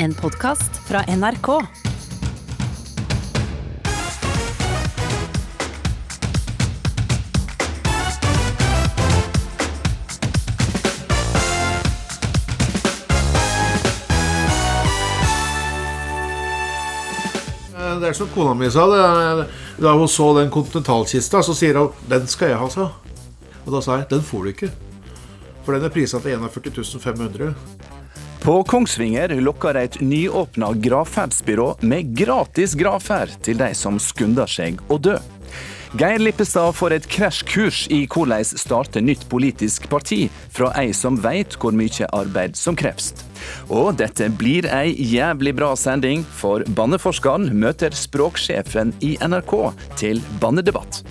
En podkast fra NRK. Det er som kona mi sa det, Da hun så den kontinentalkista, så sier hun 'Den skal jeg ha', sa Og da sa jeg 'Den får du ikke'. For den er prisa til 41 500. På Kongsvinger lokker et nyåpna gravferdsbyrå med gratis gravferd til de som skunder seg å dø. Geir Lippestad får et krasjkurs i hvordan starte nytt politisk parti, fra ei som veit hvor mye arbeid som kreves. Og dette blir ei jævlig bra sending, for banneforskeren møter språksjefen i NRK til bannedebatt.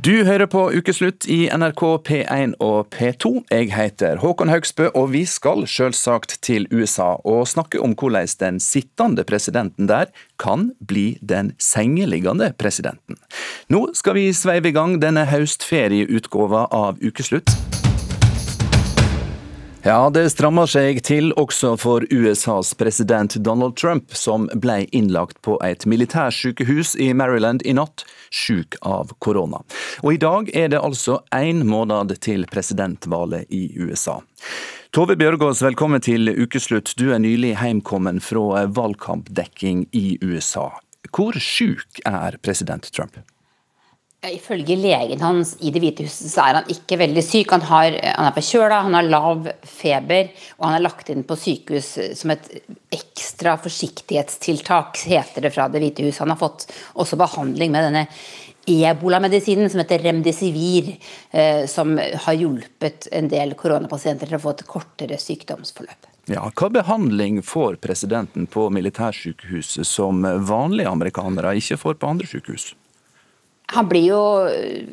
Du hører på Ukeslutt i NRK P1 og P2. Jeg heter Håkon Haugsbø, og vi skal selvsagt til USA og snakke om hvordan den sittende presidenten der kan bli den sengeliggende presidenten. Nå skal vi sveive i gang denne høstferieutgåva av Ukeslutt. Ja, det strammer seg til også for USAs president Donald Trump, som ble innlagt på et militærsykehus i Maryland i natt, syk av korona. Og i dag er det altså én måned til presidentvalget i USA. Tove Bjørgaas, velkommen til ukeslutt. Du er nylig heimkommen fra valgkampdekking i USA. Hvor syk er president Trump? Ifølge legen hans i Det hvite huset så er han ikke veldig syk. Han, har, han er forkjøla, han har lav feber, og han er lagt inn på sykehus som et ekstra forsiktighetstiltak, heter det fra Det hvite hus. Han har fått også behandling med denne ebolamedisinen som heter remdesivir, eh, som har hjulpet en del koronapasienter til å få et kortere sykdomsforløp. Ja, hva behandling får presidenten på militærsykehuset som vanlige amerikanere ikke får på andre sykehus? Han blir jo eh,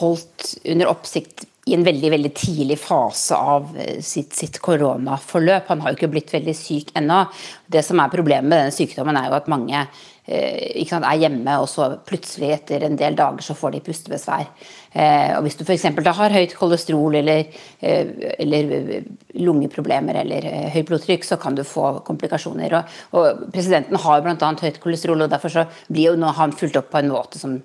holdt under oppsikt i en veldig veldig tidlig fase av eh, sitt, sitt koronaforløp. Han har jo ikke blitt veldig syk ennå. Det som er Problemet med denne sykdommen er jo at mange eh, sant, er hjemme, og så plutselig etter en del dager så får de pustebesvær. Eh, og Hvis du f.eks. har høyt kolesterol eller, eh, eller lungeproblemer eller eh, høyt blodtrykk, så kan du få komplikasjoner. Og, og Presidenten har bl.a. høyt kolesterol, og derfor så blir jo nå han fulgt opp på en måte som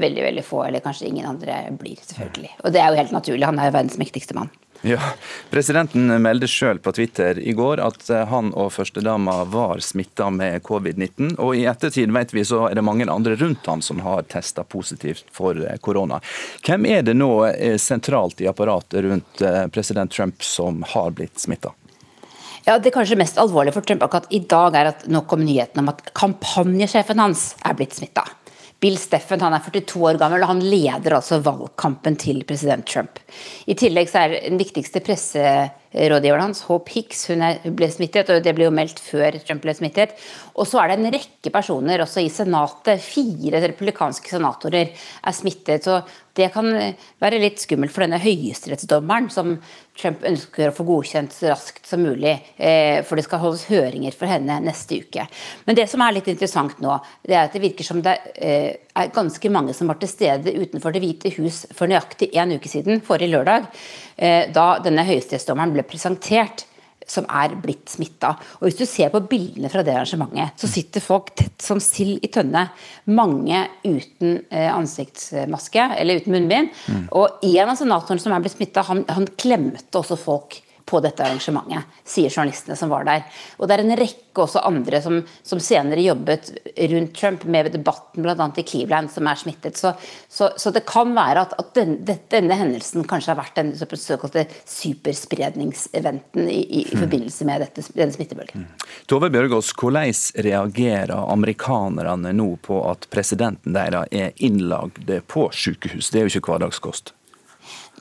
veldig veldig få, eller kanskje ingen andre, blir. selvfølgelig. Og det er jo helt naturlig, han er jo verdens mektigste mann. Ja, Presidenten meldte sjøl på Twitter i går at eh, han og førstedama var smitta med covid-19. Og i ettertid vet vi så er det mange andre rundt han som har testa positivt for eh, korona. Hvem er det nå eh, sentralt i apparatet rundt president Trump som har blitt smitta? Ja, Det kanskje mest alvorlige for Trump akkurat i dag er at nå kom nyheten om at kampanjesjefen hans er blitt smitta. Bill Steffen han er 42 år gammel, og han leder altså valgkampen til president Trump. I tillegg så er den viktigste presserådgiveren hans, Hope Hicks, hun, er, hun ble smittet. og Det ble jo meldt før Trump ble smittet. Og så er det en rekke personer også i senatet. Fire republikanske senatorer er smittet. Så det kan være litt skummelt for denne høyesterettsdommeren som Trump ønsker å få godkjent så raskt som mulig, eh, for det skal holdes høringer for henne neste uke. Men det som er litt interessant nå, det er at det virker som det eh, er ganske mange som var til stede utenfor Det hvite hus for nøyaktig en uke siden, forrige lørdag, da denne høyesterettsdommeren ble presentert som er blitt smitta. Og hvis du ser på bildene fra det arrangementet, så sitter folk tett som sild i tønne. Mange uten eh, ansiktsmaske, eller uten munnbind. Mm. Og en av senatorene som er blitt smitta, han, han klemte også folk på dette arrangementet, sier journalistene som var der. Og det er en rekke også andre som, som senere jobbet rundt Trump med debatten bl.a. i Cleveland, som er smittet. Så, så, så det kan være at, at denne, denne, hendelsen kanskje har vært den såkalte superspredningseventen i, i, i, mm. forbindelse med dette, denne smittebølgen. Mm. Tove Bjørgaas, hvordan reagerer amerikanerne nå på at presidenten deres er innlagd på sykehus? Det er jo ikke hverdagskost.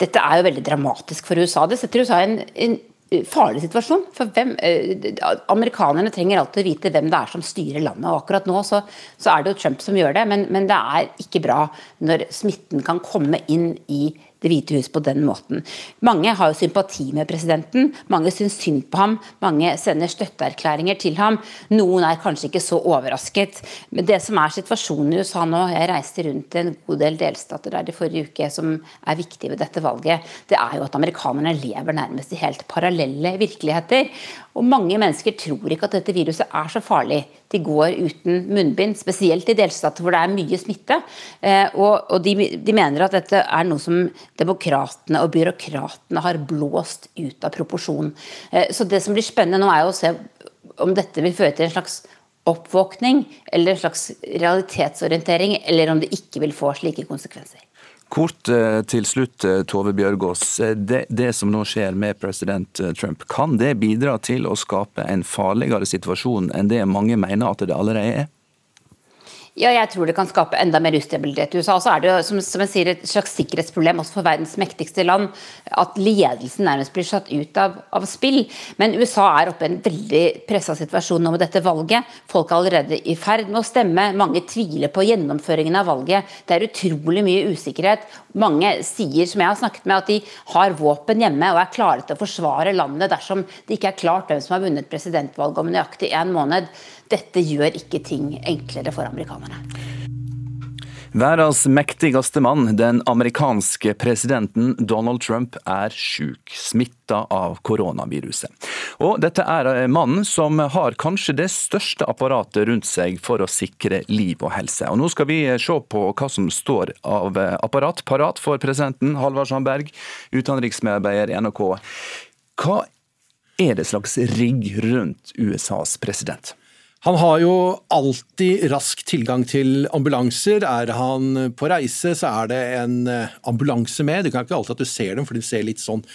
Dette er jo veldig dramatisk for USA. Det setter USA i en, en farlig situasjon. For hvem, eh, Amerikanerne trenger alltid å vite hvem det er som styrer landet. og Akkurat nå så, så er det jo Trump som gjør det, men, men, det er ikke bra når smitten kan komme inn i Det hvite hus på den måten. Mange har jo sympati med presidenten, mange syns synd på ham, mange sender støtteerklæringer til ham. Noen er kanskje ikke så overrasket. Men det som er situasjonen i USA nå, jeg reiste rundt i en god del delstater der i forrige uke som er viktig ved dette valget, det er jo at amerikanerne lever nærmest i helt parallelle virkeligheter. Og mange mennesker tror ikke at dette viruset er så farlig. De går uten munnbind, spesielt i delstater hvor det er mye smitte. Eh, og, de, mener at dette er noe som demokratene og byråkratene har blåst ut av proporsjon. Eh, så det som blir spennende nå, er å se om dette vil føre til en slags oppvåkning eller en slags realitetsorientering, eller om det ikke vil få slike konsekvenser. Kort eh, til slutt, Tove Bjørgaas. Det, det, som nå skjer med president Trump, kan det bidra til å skape en farligere situasjon enn det mange mener at det allerede er? Ja, jeg tror det kan skape enda mer ustabilitet i USA. Så er det jo, som, som jeg sier, et slags sikkerhetsproblem også for verdens mektigste land at ledelsen nærmest blir satt ut av, av spill. Men USA er oppe i en veldig pressa situasjon nå med dette valget. Folk er allerede i ferd med å stemme. Mange tviler på gjennomføringen av valget. Det er utrolig mye usikkerhet. Mange sier, som jeg har snakket med, at de har våpen hjemme og er klare til å forsvare landet dersom det ikke er klart hvem som har vunnet presidentvalget om nøyaktig en måned. Dette gjør ikke ting enklere for amerikanerne. Verdens mektigste mann, den amerikanske presidenten Donald Trump, er syk, smitta av koronaviruset. Og dette er mannen som har kanskje det største apparatet rundt seg for å sikre liv og helse. Og Nå skal vi se på hva som står av apparat parat for presidenten, Halvard Sandberg, utenriksmedarbeider i NRK. Hva er det slags rigg rundt USAs president? Han har jo alltid rask tilgang til ambulanser. Er han på reise, så er det en eh, ambulanse med. Det kan ikke alltid at du ser dem, for de ser litt sånn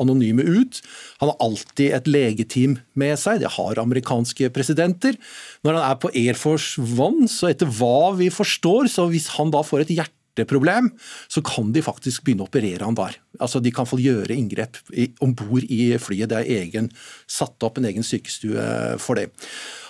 anonyme ut. Han har alltid et legeteam med seg. Det har amerikanske presidenter. Når han er på Air Force One, så etter hva vi forstår, så hvis han da får et hjerteproblem, så kan de faktisk begynne å operere han der. Altså De kan få gjøre inngrep om bord i flyet. Det er egen, satt opp en egen sykestue for det.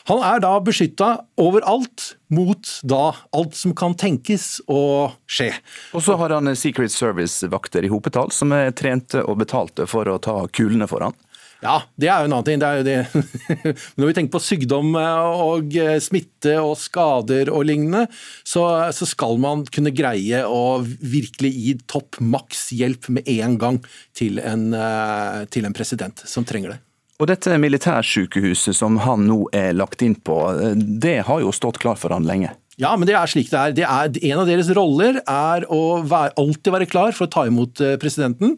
Han er da beskytta overalt mot da alt som kan tenkes å skje. Og så har han Secret Service-vakter i hopetall som er trente og betalte for å ta kulene for han. Ja, det er jo en annen ting. Når vi tenker på sykdom eh, og eh, smitte og skader og lignende, så, så skal man kunne greie å virkelig gi topp maks hjelp med en gang til en, eh, til en president som trenger det. Og dette militærsykehuset som han nå er lagt inn på, det har jo stått klart for han lenge? Ja, men det er slik det er. det er. En av deres roller er å være, alltid være klar for å ta imot eh, presidenten.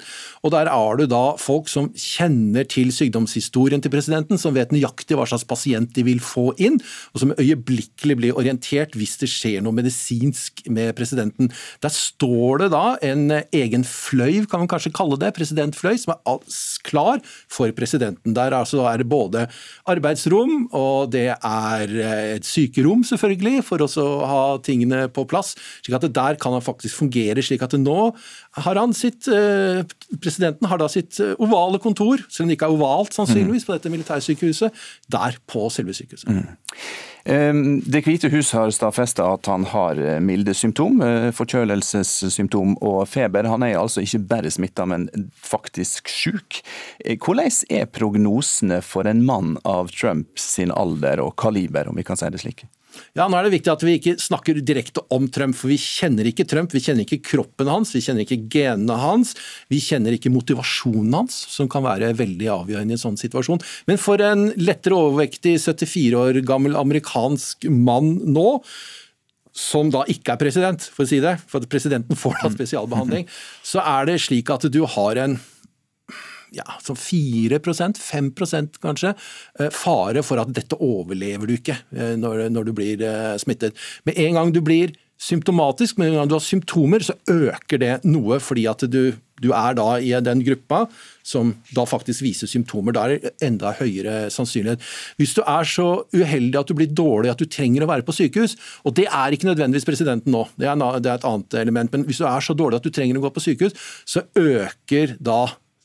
Og der er du da folk som kjenner til sykdomshistorien til presidenten, som vet nøyaktig hva slags pasient de vil få inn, og som øyeblikkelig blir orientert hvis det skjer noe medisinsk med presidenten. Der står det da en eh, egen fløy, kan man kanskje kalle det, presidentfløy, som er klar for presidenten. Der altså er det både arbeidsrom, og det er eh, et sykerom, selvfølgelig, for å ha tingene på plass. slik at Der kan han faktisk fungere. slik at nå har han sitt eh, Presidenten har da sitt eh, ovale kontor, selv om det ikke er ovalt sannsynligvis, på dette militærsykehuset, der på selve sykehuset. Mm. Det hvite hus har stadfesta at han har eh, milde symptom, forkjølelsessymptom og feber. Han er altså ikke bare smitta, men faktisk syk. Hvordan er prognosene for en mann av Trumps alder og kaliber, om vi kan si det slik? Ja, nå er det viktig at vi ikke snakker direkte om Trump, for vi kjenner ikke Trump. Vi kjenner ikke kroppen hans, vi kjenner ikke genene hans, vi kjenner ikke motivasjonen hans, som kan være veldig avgjørende i en sånn situasjon. Men for en lettere overvektig 74 år gammel amerikansk mann nå, som da ikke er president, for å si det, for at presidenten får da spesialbehandling, så er det slik at du har en ja, som 4 5% kanskje, eh, fare for at dette overlever du ikke eh, når, når du blir eh, smittet. Med en gang du blir symptomatisk, men gang du har symptomer, så øker det noe fordi at du, du, er da i den gruppa som da faktisk viser symptomer. Da er det enda høyere sannsynlighet. Hvis du er så uheldig at du blir dårlig at du trenger å være på sykehus, og det er ikke nødvendigvis presidenten nå, det er et annet element, men hvis du er så dårlig at du trenger å gå på sykehus, så øker da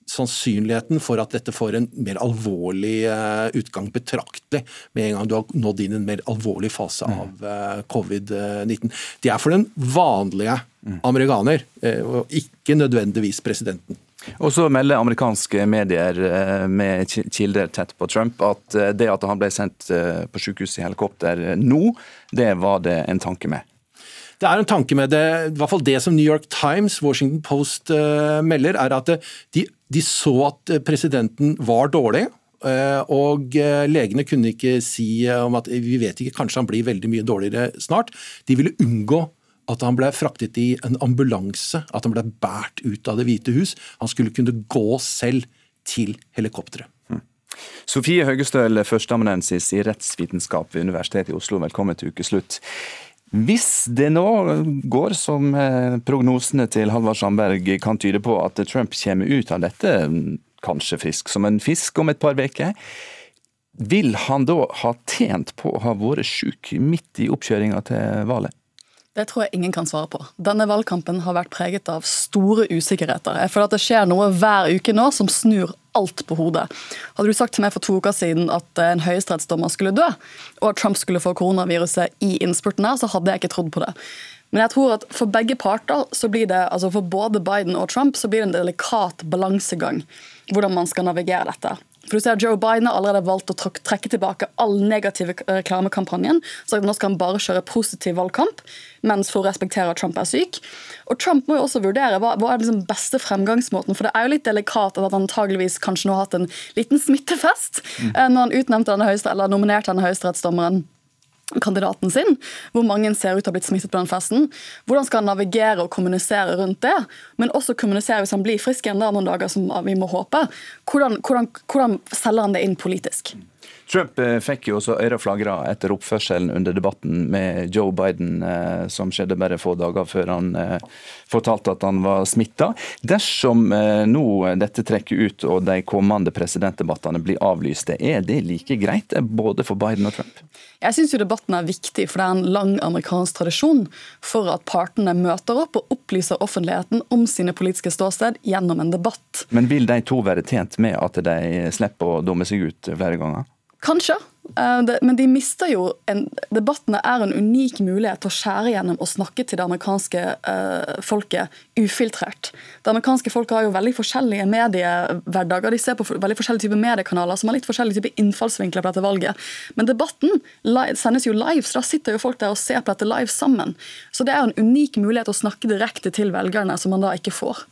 sannsynligheten for at dette får en mer alvorlig eh, utgang betraktelig med en gang du har nådd inn i en mer alvorlig fase Mm. av eh, covid-19. Det er for den vanlige Mm. amerikaner, eh, og ikke nødvendigvis presidenten. Og så melder amerikanske medier med kilder tett på Trump at det at han ble sendt på sykehus i helikopter nå, det var det en tanke med. Det er en tanke med det, i hvert fall det som New York Times, Washington Post melder, er at de, de så at eh, presidenten var dårlig. eh, Og eh, legene kunne ikke si om at vi vet ikke, kanskje han blir veldig mye dårligere snart. De ville unngå at han ble fraktet i en ambulanse, at han ble båret ut av Det hvite hus. Han skulle kunne gå selv til helikopteret. Sofie Høgestøl, førsteamanuensis i rettsvitenskap ved Universitetet i Oslo, velkommen til ukeslutt. Hvis det nå går som eh, prognosene til Halvard Sandberg kan tyde på, at Trump kommer ut av dette kanskje frisk som en fisk om et par uker, vil han da ha tjent på å ha vært syk midt i oppkjøringa til valget? Det tror jeg ingen kan svare på. Denne valgkampen har vært preget av store usikkerheter. Jeg føler at det skjer noe hver uke nå som snur alt på hodet. Hadde du sagt til meg for to uker siden at en høyesterettsdommer skulle dø, og at Trump skulle få koronaviruset i innspurten her, så hadde jeg ikke trodd på det. Men jeg tror at for begge parter, så blir det, altså for både Biden og Trump, så blir det en delikat balansegang hvordan man skal navigere dette. For du ser Joe Biden har allerede valgt å trekke tilbake all negative reklamekampanjen. Så nå skal han bare kjøre positiv valgkamp, mens for å respektere at Trump er syk. Og Trump må jo også vurdere hva, hva er den liksom beste fremgangsmåten. For det er jo litt delikat at han antageligvis kanskje nå har hatt en liten smittefest mm. når han utnevnte denne høyeste, eller nominerte denne høyesterettsdommeren kandidaten sin, hvor mange ser ut til å ha blitt smittet på den festen. Hvordan skal han navigere og kommunisere rundt det, men også kommunisere hvis han blir frisk igjen noen dager, som vi må håpe. Hvordan, hvordan, hvordan selger han det inn politisk? Trump eh, fikk jo også øyre flagra etter oppførselen under debatten med Joe Biden, eh, som skjedde bare få dager før han eh, fortalte at han var smitta. Dersom nå dette trekker ut og de kommende presidentdebattene blir avlyste, er det like greit både for Biden og Trump? Jeg syns debatten er viktig, for det er en lang amerikansk tradisjon for at partene møter opp og opplyser offentligheten om sine politiske ståsted gjennom en debatt. Men vil de to være tjent med at de slipper å dumme seg ut flere ganger? Kanskje. Eh, Men de mister jo en, Debattene er en unik mulighet til å skjære gjennom og snakke til det amerikanske eh, folket ufiltrert. Det amerikanske folk har jo veldig forskjellige mediehverdager. De ser på veldig forskjellige typer mediekanaler som har litt forskjellige typer innfallsvinkler på dette valget. Men debatten sendes jo live, så da sitter jo folk der og ser på dette live sammen. Så det er jo en unik mulighet å snakke direkte til velgerne, som man da ikke får.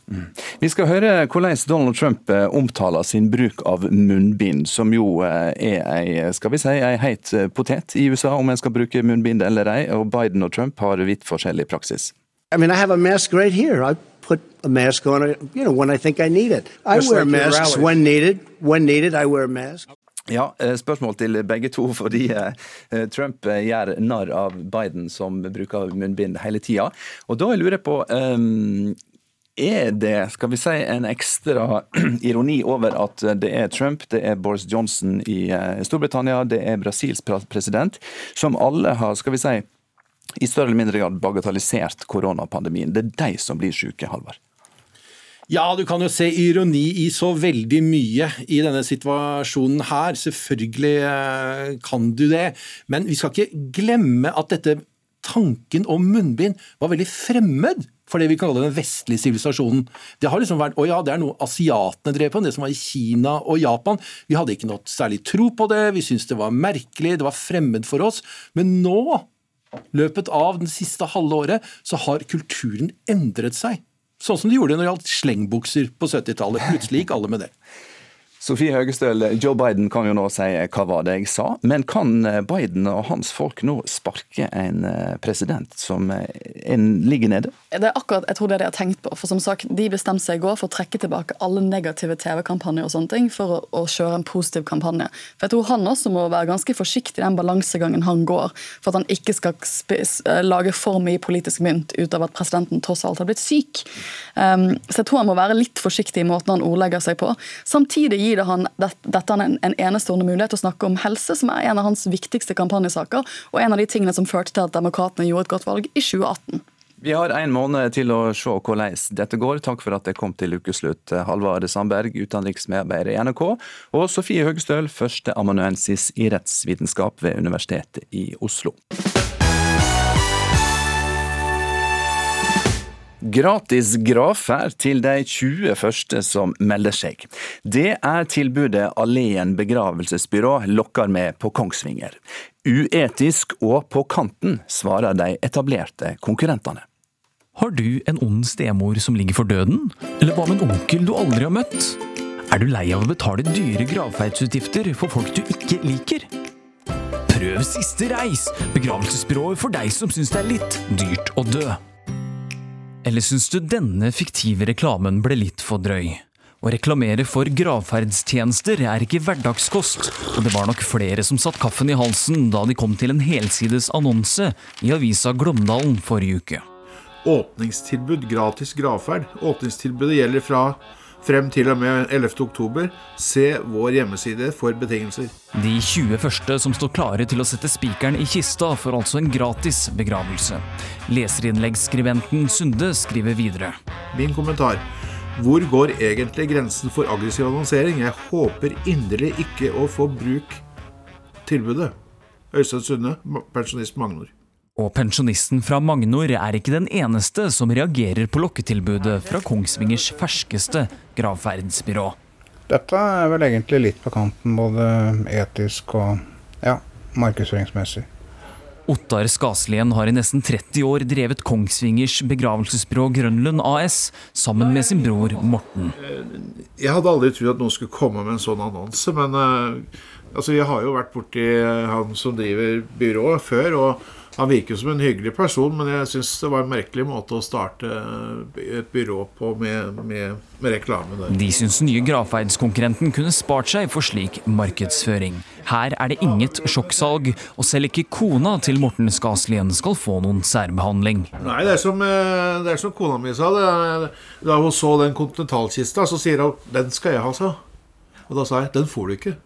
Vi skal høre hvordan Donald Trump eh, omtaler sin bruk av munnbind, som jo eh, er ei, skal vi si, ei heit eh, potet i USA, om en skal bruke munnbind eller ei. Og Biden og Trump har vidt forskjellig praksis. I mean, I have a mask right here. I put a mask on, you know, when I think I need it. I Just wear like masks when needed. When needed, I wear a mask. Ja, eh, Spørsmål til begge to, fordi eh, Trump eh, gjør narr av Biden, som bruker munnbind hele tida. Og da lurer jeg på Er det skal vi si, en ekstra ironi over at det er Trump, det er Boris Johnson i Storbritannia, det er Brasils president, som alle har skal vi si, i større eller mindre grad bagatellisert koronapandemien. Det er de som blir syke, Halvard. Ja, du kan jo se ironi i så veldig mye i denne situasjonen her. Selvfølgelig eh, kan du det. Men vi skal ikke glemme at dette tanken om munnbind var veldig fremmed for det vi kan kalle den vestlige sivilisasjonen. Det har liksom vært, å ja, det er noe asiatene drev på, det som var i Kina og Japan. Vi hadde ikke noe særlig tro på det, vi syntes det var merkelig, det var fremmed for oss. Men nå, løpet av den siste halve året, så har kulturen endret seg. Sånn som de gjorde når det gjaldt slengbukser på 70-tallet. Plutselig gikk alle med det. Sofie Høgestøl, Joe Biden kan jo nå si 'hva var det jeg sa', men kan eh, Biden og hans folk nå sparke en eh, president som eh, en ligger nede? Det er akkurat, jeg tror det jeg har tenkt på. For som sagt, De bestemte seg i går for å trekke tilbake alle negative TV-kampanjer og sånne ting for å, å kjøre en positiv kampanje. For jeg tror Han også må være ganske forsiktig i den balansegangen han går, for at han ikke skal spis, eh, lage for mye politisk mynt ut av at presidenten tross alt har blitt syk. Um, så jeg tror han må være litt forsiktig i måten han ordlegger seg på. Samtidig gir det han det, dette han en, en enestående mulighet til å snakke om helse, som er en av hans viktigste kampanjesaker, og en av de tingene som førte til at demokratene gjorde et godt valg i 2018. Vi har en måned til å se hvordan dette går. Takk for at jeg kom til ukeslutt, Halvard Sandberg, utenriksmedarbeider i NRK, og Sofie Høgstøl, førsteamanuensis i rettsvitenskap ved Universitetet i Oslo. Gratis gravferd til de 20 første som melder seg. Det er tilbudet Alleen begravelsesbyrå lokker med på Kongsvinger. Uetisk og på kanten, svarer de etablerte konkurrentene. Har du en ond stemor som ligger for døden? Eller hva med en onkel du aldri har møtt? Er du lei av å betale dyre gravferdsutgifter for folk du ikke liker? Prøv Siste Reis, begravelsesbyrået for deg som syns det er litt dyrt å dø. Eller syns du denne fiktive reklamen ble litt for drøy? Å reklamere for gravferdstjenester er ikke hverdagskost, og det var nok flere som satt kaffen i halsen da de kom til en helsides annonse i avisa Glåmdalen forrige uke. Åpningstilbud gratis gravferd. Åpningstilbudet gjelder fra frem til og med 11. oktober. Se vår hjemmeside for betingelser. De 20 første som står klare til å sette spikeren i kista, får altså en gratis begravelse. Leserinnleggsskribenten Sunde skriver videre. Min kommentar. Hvor går egentlig grensen for aggressiv annonsering? Jeg håper inderlig ikke å få bruk tilbudet. Øystein Sunde, pensjonist Magnor. Og pensjonisten fra Magnor er ikke den eneste som reagerer på lokketilbudet fra Kongsvingers ferskeste gravferdsbyrå. Dette er vel egentlig litt på kanten, både etisk og ja, markedsføringsmessig. Ottar Skaslien har i nesten 30 år drevet Kongsvingers begravelsesbyrå Grønlund AS sammen med sin bror Morten. Jeg hadde aldri trodd at noen skulle komme med en sånn annonse, men uh, altså, jeg har jo vært borti han som driver byrået før. og han virker som en hyggelig person, men jeg syns det var en merkelig måte å starte et byrå på med, med, med reklame der. De syns nye gravferdskonkurrenten kunne spart seg for slik markedsføring. Her er det inget sjokksalg, og selv ikke kona til Morten Skaslien skal få noen særbehandling. Nei, det er som, eh, det er som kona mi sa. Det, da hun så den kontinentalkista, så sier hun 'den skal jeg ha', sa Og da sa jeg 'den får du ikke'.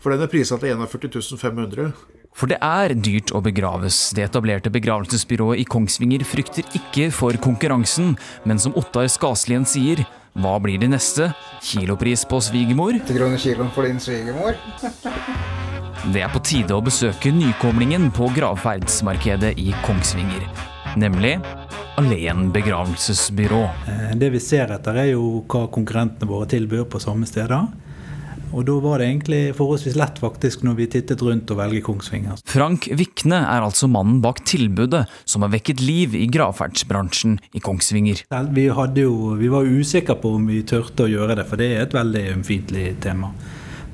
For den er prisa til 41 500. For det er dyrt å begraves. Det etablerte begravelsesbyrået i Kongsvinger frykter ikke for konkurransen, men som Ottar Skaslien sier, hva blir det neste? Kilopris på svigermor? 80 kroner kiloen for din svigermor. Det er på tide å besøke nykomlingen på gravferdsmarkedet i Kongsvinger, nemlig Alleen begravelsesbyrå. Det vi ser etter, er jo hva konkurrentene våre tilbyr på samme steder. Og da var det egentlig forholdsvis lett faktisk når vi tittet rundt og velge Kongsvinger. Frank Vikne er altså mannen bak tilbudet som har vekket liv i gravferdsbransjen i Kongsvinger. Vi, jo, vi var usikre på om vi turte å gjøre det, for det er et veldig ømfintlig tema.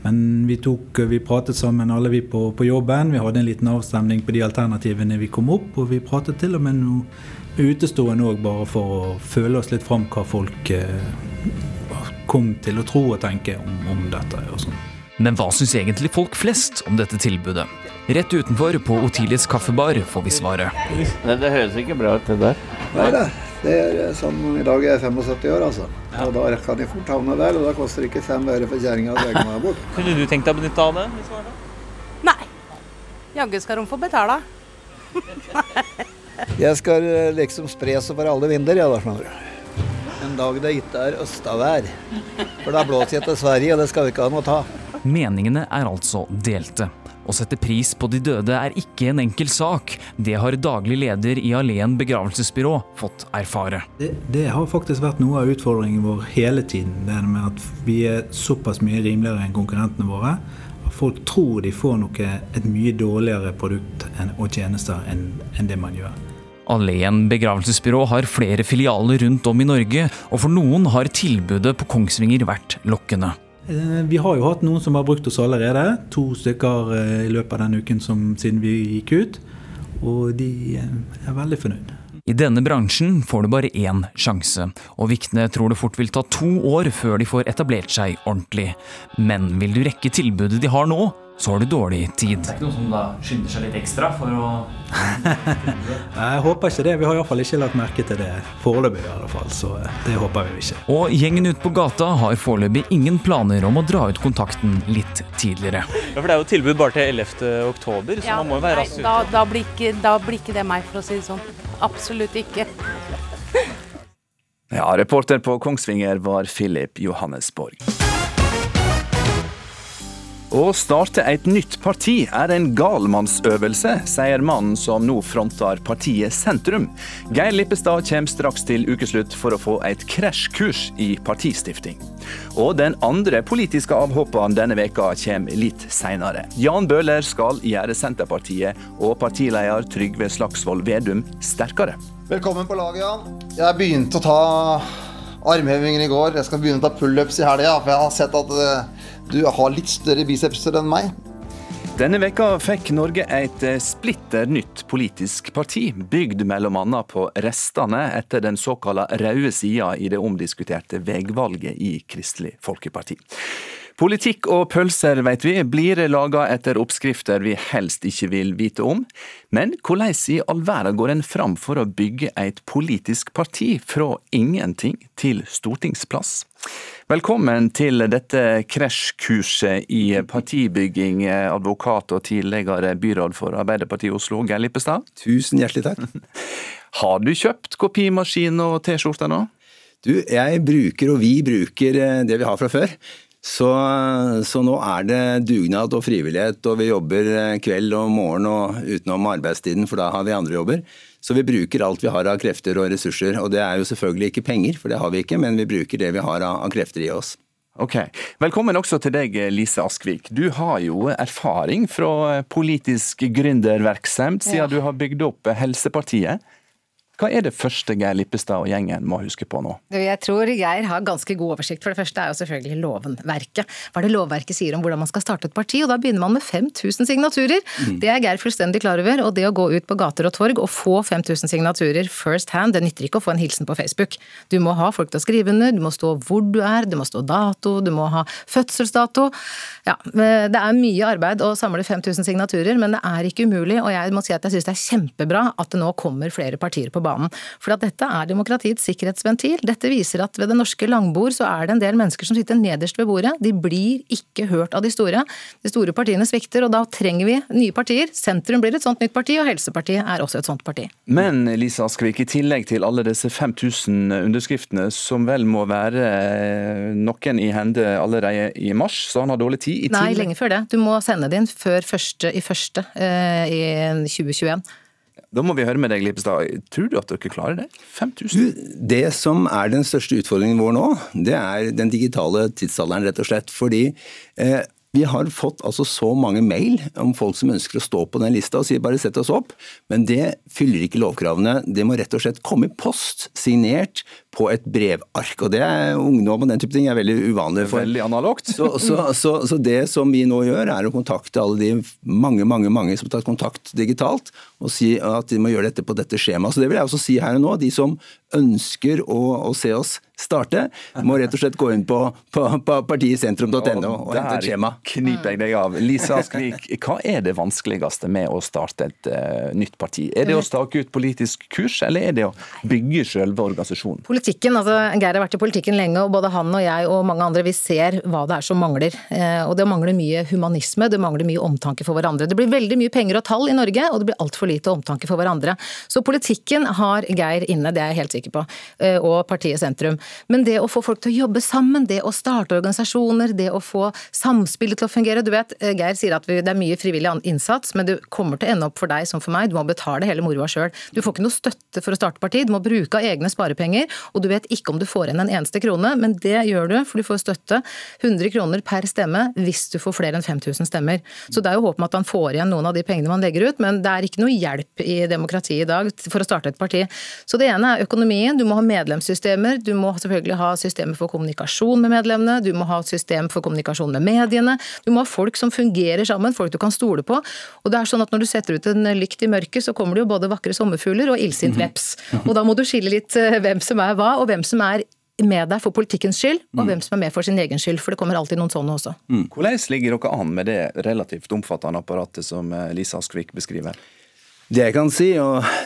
Men vi, tok, vi pratet sammen alle vi på, på, jobben. Vi hadde en liten avstemning på de alternativene vi kom opp, og vi pratet til og med noe utestående òg, bare for å føle oss litt fram hva folk eh, kom til å tro og tenke om, om dette. og sånn. Men hva syns egentlig folk flest om dette tilbudet? Rett utenfor på Otilies kaffebar får vi svaret. Det, det høres ikke bra ut, det der. Nei da. Det er sånn, I dag er jeg 75 år, altså. Og da kan jeg fort havne der, og da koster det ikke fem øre for kjerringa å dra meg bort. Kunne du tenkt deg å benytte av det? hvis det var det? Nei. Jaggu skal de få betale. jeg skal eh, liksom spres over alle vinder, jeg, da, skjønner du en dag det ikke er østavær. For da blåser jeg til Sverige, og det skal vi ikke ha noe ta. Meningene er altså delte. Å sette pris på de døde er ikke en enkel sak. Det har daglig leder i Alén begravelsesbyrå fått erfare. Det, det, har faktisk vært noe av utfordringen vår hele tiden. Det med at vi er såpass mye rimeligere enn konkurrentene våre. Folk tror de får noe, et mye dårligere produkt og tjenester enn, enn det man gjør. Alleen begravelsesbyrå har flere filialer rundt om i Norge, og for noen har tilbudet på Kongsvinger vært lokkende. Eh, vi har jo hatt noen som har brukt oss allerede. To stykker eh, i løpet av den uken som, siden vi gikk ut. Og de eh, er veldig fornøyd. I denne bransjen får du bare én sjanse, og Vikne tror det fort vil ta to år før de får etablert seg ordentlig. Men vil du rekke tilbudet de har nå, så har du dårlig tid. Det er ikke noen som da skynder seg litt ekstra for å Jeg håper ikke det. Vi har iallfall ikke lagt merke til det foreløpig. i alle fall, Så eh, det håper vi ikke. Og gjengen ute på gata har foreløpig ingen planer om å dra ut kontakten litt tidligere. Ja, For det er jo tilbud bare til 11. oktober, så ja, man må jo være rask ute. Da, da, blir ikke, da blir ikke det meg, for å si det sånn. Absolutt ikke. Ja, reporter på Kongsvinger var Philip Johannesborg. Å starte et nytt parti er en galmannsøvelse, sier mannen som nå fronter partiet Sentrum. Geir Lippestad kommer straks til ukeslutt for å få et krasjkurs i partistifting. Og den andre politiske avhopperen denne veka kommer litt seinere. Jan Bøhler skal gjøre Senterpartiet og partileder Trygve Slagsvold Vedum sterkere. Velkommen på laget, Jan. Jeg begynte å ta armhevinger i går. Jeg skal begynne å ta pullups i helga, for jeg har sett at eh, du har litt større bicepser enn meg. Denne veka fikk Norge et eh, splitter nytt politisk parti, bygd bl.a. på restene etter den såkalla røde sida i det omdiskuterte veivalget i Kristelig Folkeparti. Politikk og pølser, vet vi, blir laga etter oppskrifter vi helst ikke vil vite om. Men hvordan i all verden går en fram for å bygge et politisk parti fra ingenting til stortingsplass? Velkommen til dette krasjkurset i partibygging, advokat og tidligere byråd for Arbeiderpartiet Oslo, Geir Lippestad. Tusen hjertelig takk. Har du kjøpt kopimaskin og T-skjorte nå? Du, jeg bruker og vi bruker eh, det vi har fra før. Så, så, nå er det dugnad og frivillighet, og vi jobber eh, kveld og morgen og utenom arbeidstiden, for da har vi andre jobber. Så vi bruker alt vi har av krefter og ressurser. Og det er jo selvfølgelig ikke penger, for det har vi ikke, men vi bruker det vi har av krefter i oss. Ok. Velkommen også til deg, Lise Askvik. Du har jo erfaring fra politisk gründervirksomhet siden ja. du har bygd opp Helsepartiet. Hva er det første Geir Lippestad og gjengen må huske på nå? Jeg tror Geir har ganske god oversikt. For det første er jo selvfølgelig lovenverket. Hva er det lovverket sier om hvordan man skal starte et parti? Og da begynner man med 5000 signaturer. Mm. Det er Geir fullstendig klar over. Og det å gå ut på gater og torg og få 5000 signaturer first hand, det nytter ikke å få en hilsen på Facebook. Du må ha folk til å skrive under, du må stå hvor du er, du må stå dato, du må ha fødselsdato. Ja, det er mye arbeid å samle 5000 signaturer, men det er ikke umulig. Og jeg må si at jeg syns det er kjempebra at det nå kommer flere partier på banen. For at dette er demokratiets sikkerhetsventil. Dette viser at ved det norske langbord så er det en del mennesker som sitter nederst ved bordet. De blir ikke hørt av de store. De store partiene svikter, og da trenger vi nye partier. Sentrum blir et sånt nytt parti, og Helsepartiet er også et sånt parti. Men Lisa Askvik, i tillegg til alle disse 5000 underskriftene, som vel må være eh, noen i hende allerede i mars, så han har dårlig tid? Nei, lenge før det. Du må sende det inn før første i første eh, i 2021. Da må vi høre med deg, Lippestad. Tror du at dere klarer det? 5000? Det som er den største utfordringen vår nå, det er den digitale tidsalderen, rett og slett. Fordi eh, vi har fått altså så mange mail om folk som ønsker å stå på den lista og sier bare sett oss opp, men det fyller ikke lovkravene. Det må rett og slett komme i post, signert på et brevark. og det er Ungdom og den type ting er veldig uvanlig. For. Veldig analogt. Så, så, så, så, det som vi nå gjør, er å kontakte alle de mange mange, mange som har tatt kontakt digitalt, og si at de må gjøre dette på dette skjemaet. Så det vil jeg også si her og nå. De som ønsker å, å se oss starte, må rett og slett gå inn på, på, på partisentrum.no og, hente et skjema. kniper jeg deg av. Lisa Askvik, hva er det vanskeligste med å starte et uh, nytt parti? Er det å stake ut politisk kurs, eller er det å bygge selve organisasjonen? Politikken, altså Geir har vært i politikken lenge, og både han og jeg og mange andre vi ser hva det er som mangler. Uh, og Det mangler mye humanisme, det mangler mye omtanke for hverandre. Det blir veldig mye penger og tall i Norge, og det blir altfor lite omtanke for hverandre. Så politikken har Geir inne, det er jeg helt sikker på, uh, og partiet Sentrum. Men det å få folk til å jobbe sammen, det å starte organisasjoner, det å få samspillet til å fungere Du vet, eh, Geir sier at det er mye frivillig innsats, men det kommer til å ende opp for deg som for meg. Du må betale hele moroa sjøl. Du får ikke noe støtte for å starte parti, du må bruke av egne sparepenger, og du vet ikke om du får igjen en eneste krone, men det gjør du, for du får støtte 100 kroner per stemme hvis du får flere enn 5000 stemmer. Så det er jo håp om at han får igjen noen av de pengene man legger ut, men det er ikke noe hjelp i demokratiet i dag for å starte et parti. Så det ene er økonomien, du må ha medlemssystemer, du må selvfølgelig ha systemer for kommunikasjon med medlemmene, du må ha et system for kommunikasjon med mediene. Du må ha folk som fungerer sammen, folk du kan stole på. Og det er sånn at Når du setter ut en lykt i mørket, så kommer det jo både vakre sommerfugler og illsint mhm. veps. Og da må du skille litt eh, hvem som er hva, og hvem som er med deg for politikkens skyld, og mm. hvem som er med for sin egen skyld. For det kommer alltid noen sånne også. Mm. Hvordan ligger dere an med det relativt omfattende apparatet som Lise Lisa Askvik beskriver? Det jeg kan si,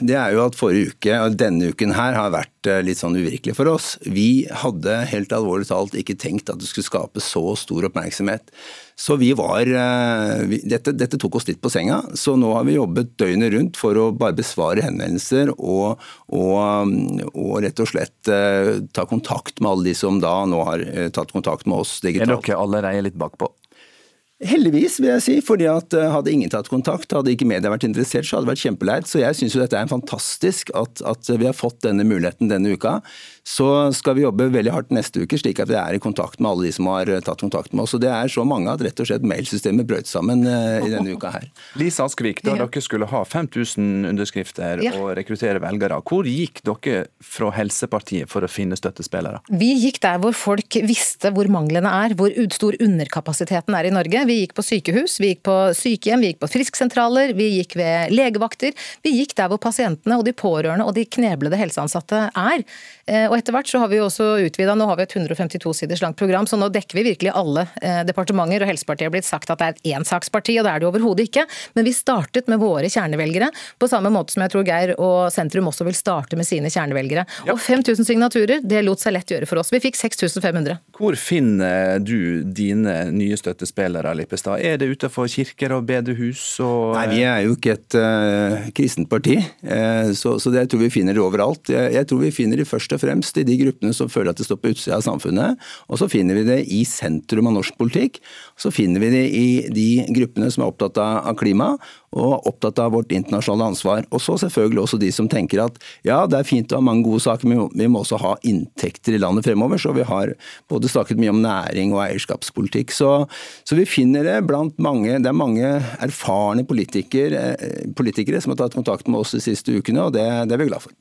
det er jo at forrige uke og denne uken her har vært eh, litt sånn uvirkelig for oss. Vi hadde helt alvorlig talt ikke tenkt at det skulle skape så stor oppmerksomhet. Så vi var eh, vi, dette, dette, tok oss litt på senga, så nå har vi jobbet døgnet rundt for å bare besvare henvendelser og, og, og rett og slett uh, ta kontakt med alle de som da nå har tatt kontakt med oss digitalt. Er dere allerede litt bakpå? Heldigvis, vil jeg si. fordi at eh, Hadde ingen tatt kontakt, hadde ikke media vært interessert, så hadde det vært kjempeleit. Så jeg syns dette er fantastisk at, at, vi har fått denne muligheten denne uka. Så skal vi jobbe veldig hardt neste uke, slik at vi er i kontakt med alle de som har eh, tatt kontakt med oss. Og Det er så mange at rett og slett mailsystemet brøt sammen uh, i denne uka her. Lise Askvik, da ja. dere skulle ha 5000 underskrifter ja. og rekruttere velgere, hvor gikk dere fra Helsepartiet for å finne støttespillere? Vi gikk der hvor folk visste hvor manglene er, hvor stor underkapasiteten er i Norge. Vi gikk på sykehus, vi gikk på sykehjem, vi gikk på frisksentraler, vi gikk ved legevakter. Vi gikk der hvor pasientene og de pårørende og de kneblede helseansatte er. Eh, og etter hvert så har vi jo også utvida, nå har vi et 152 siders langt program, så nå dekker vi virkelig alle eh, departementer. Og Helsepartiet har blitt sagt at det er et ensaksparti, og det er det overhodet ikke. Men vi startet med våre kjernevelgere, på samme måte som jeg tror Geir og sentrum også vil starte med sine kjernevelgere. Ja. Og 5000 signaturer, det lot seg lett gjøre for oss. Vi fikk 6500. Hvor finner du dine nye støttespillere? Lippestad? Er det utenfor kirker og bedehus? Og... Nei, vi er jo ikke et uh, kristent parti, uh, så, så det, jeg tror vi finner det overalt. Jeg, jeg, tror vi finner det først og fremst i de gruppene som føler at de står på utsida av samfunnet, og så finner vi det i sentrum av norsk politikk. Så finner vi det i de gruppene som er opptatt av klima, og opptatt av vårt internasjonale ansvar. Og så selvfølgelig også de som tenker at ja, det er fint å ha mange gode saker, men vi må også ha inntekter i landet fremover. Så vi har både snakket mye om næring og eierskapspolitikk. Så, så vi finner det blant mange Det er mange erfarne politikere, eh, politikere som har tatt kontakt med oss de siste ukene, og det, det er vi glad for.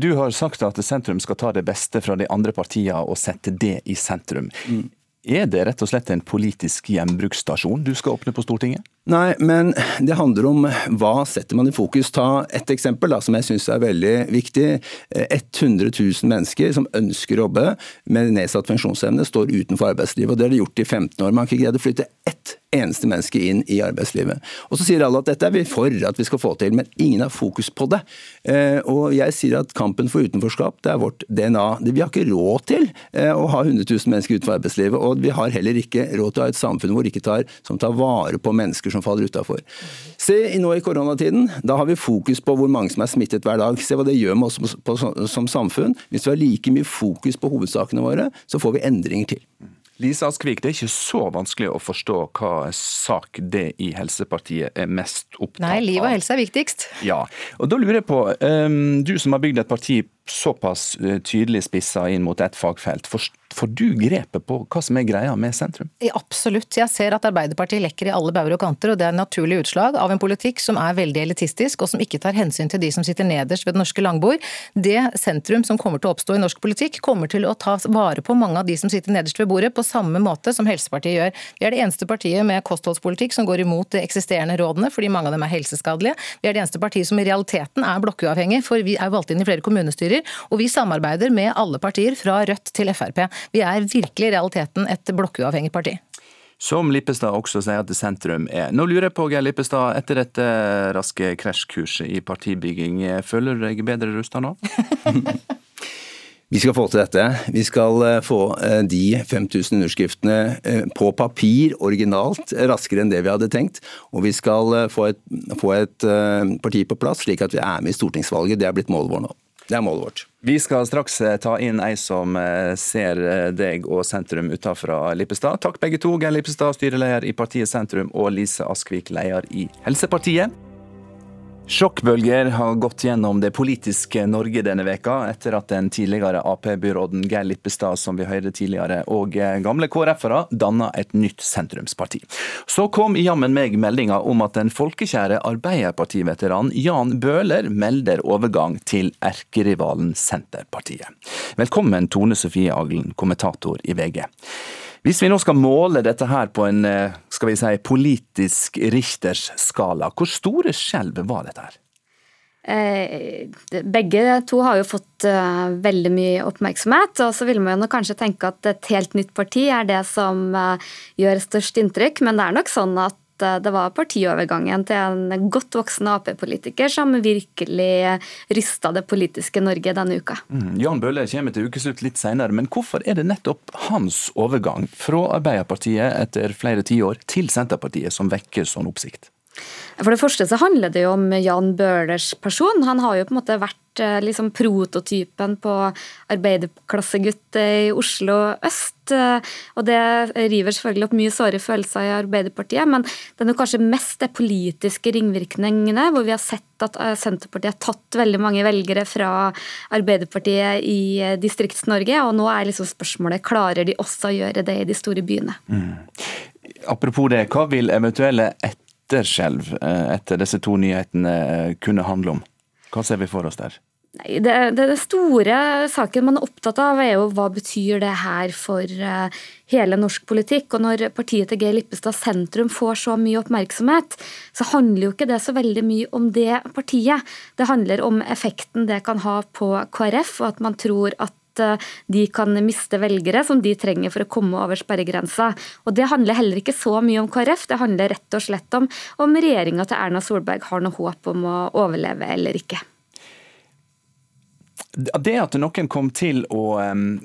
Du har sagt at sentrum skal ta det beste fra de andre partiene og sette det i sentrum. Mm. Er det rett og slett en politisk gjenbruksstasjon du skal åpne på Stortinget? Nei, men det handler om hva setter man i fokus. Ta et eksempel da, som jeg syns er veldig viktig. 100 000 mennesker som ønsker å jobbe med nedsatt funksjonsevne, står utenfor arbeidslivet. og Det har de gjort i 15 år. Man har ikke greid å flytte ett eneste menneske inn i arbeidslivet. Og Så sier alle at dette er vi for at vi skal få til, men ingen har fokus på det. Eh, og jeg sier at kampen for utenforskap det er vårt DNA. Vi har ikke råd til eh, å ha 100 000 mennesker utenfor arbeidslivet, og vi har heller ikke råd til å ha et samfunn hvor ikke tar, som tar vare på mennesker som som faller utafor. Se nå i koronatiden, da har vi fokus på hvor mange som er smittet hver dag. Se hva det gjør med oss på, som samfunn. Hvis vi har like mye fokus på hovedsakene våre, så får vi endringer til. Lise Askvik, det er ikke så vanskelig å forstå hva sak det i Helsepartiet er mest opptatt av. Nei, liv og helse er viktigst. Ja, og da lurer jeg på, um, du som har bygd et parti såpass eh, tydelig spissa inn mot et fagfelt, Får du grepet på hva som er greia med sentrum? Absolutt. Jeg ser at Arbeiderpartiet lekker i alle bauger og kanter, og det er en naturlig utslag av en politikk som er veldig elitistisk, og som ikke tar hensyn til de som sitter nederst ved det norske langbord. Det sentrum som kommer til å oppstå i norsk politikk, kommer til å ta vare på mange av de som sitter nederst ved bordet, på samme måte som Helsepartiet gjør. Vi er det eneste partiet med kostholdspolitikk som går imot de eksisterende rådene, fordi mange av dem er helseskadelige. Vi er det eneste partiet som i realiteten er blokkuavhengig, for vi er valgt inn i flere kommunestyrer, og vi samarbeider med alle partier, fra Rødt til Frp. Vi er virkelig i realiteten et blokkuavhengig parti. Som Lippestad også sier at sentrum er. Nå lurer jeg på, Geir Lippestad, etter dette raske krasjkurset i partibygging, føler du deg bedre rusta nå? Vi skal få til dette. Vi skal eh, få eh, de 5000 underskriftene eh, på papir originalt raskere enn det vi hadde tenkt. Og vi skal få et, få et parti på plass slik at vi er med i stortingsvalget. Det er blitt målet vårt nå. Det er målet vårt. Vi skal straks eh, ta inn ei som eh, ser eh, deg og sentrum utafra Lippestad. Takk begge to, Geir Lippestad, styreleder i partiet Sentrum, og Lise Askvik, leder i Helsepartiet. Sjokkbølger har gått gjennom det politiske Norge denne veka, etter at den tidligere Ap-byråden Geir Lippestad som vi hørte tidligere, og gamle KrF-ere danna et nytt sentrumsparti. Så kom jammen meg meldinga om at den folkekjære Arbeiderpartiveteran Jan Bøhler melder overgang til erkerivalen Senterpartiet. Velkommen Tone Sofie Aglen, kommentator i VG. Hvis vi nå skal måle dette her på en eh, skal vi si, politisk Richters skala, hvor store skjelv var dette her? Eh, begge to har jo fått uh, veldig mye oppmerksomhet, og så vil man jo kanskje tenke at et helt nytt parti er det som gjør størst inntrykk, men det er nok sånn at eh, det var partiovergangen til en godt voksen Ap-politiker som virkelig rysta det politiske Norge denne uka. Mm. Jan Bøhler kommer til ukeslutt litt senere, men hvorfor er det nettopp hans overgang fra Arbeiderpartiet etter flere tiår til Senterpartiet som vekker sånn oppsikt? For det første så handler det jo om Jan Bøhlers person. Han har jo på en måte vært eh, liksom prototypen på arbeiderklassegutt i Oslo øst. Eh, og det river selvfølgelig opp mye såre følelser i Arbeiderpartiet, men det er nok kanskje mest de politiske ringvirkningene, hvor vi har sett at eh, Senterpartiet har tatt veldig mange velgere fra Arbeiderpartiet i Distrikts-Norge, og nå er liksom spørsmålet klarer de også å gjøre det i de store byene. Mm. Apropos det, hva vil eventuelle etter etterskjelv eh, etter disse to nyhetene eh, kunne handle om? Hva ser vi for oss der? Nei, det, det, det, store saken man er opptatt av, er jo hva betyr det her for uh, hele norsk politikk. Og når partiet til Geir Lippestad sentrum får så mye oppmerksomhet, så handler jo ikke det så veldig mye om det partiet. Det handler om effekten det kan ha på KrF, og at man tror at Eh, de kan miste velgere som de trenger for å komme over sperregrensa. Og Det handler heller ikke så mye om KrF, det handler rett og slett om om regjeringa til Erna Solberg har noe håp om å overleve eller ikke. Det at noen kom til å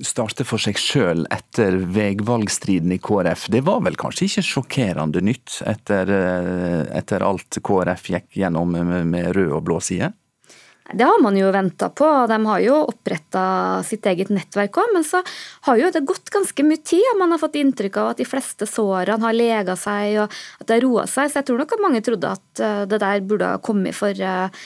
starte for seg sjøl etter veivalgstriden i KrF, det var vel kanskje ikke sjokkerende nytt etter, eh, etter alt KrF gikk gjennom med rød og blå side? Det har man jo venta på. og De har jo oppretta sitt eget nettverk òg, men så har jo det gått ganske mye tid, og man har fått inntrykk av at de fleste sårene har lega seg, og at det har roa seg. Så jeg tror nok at mange trodde at eh, det der burde ha kommet for, eh,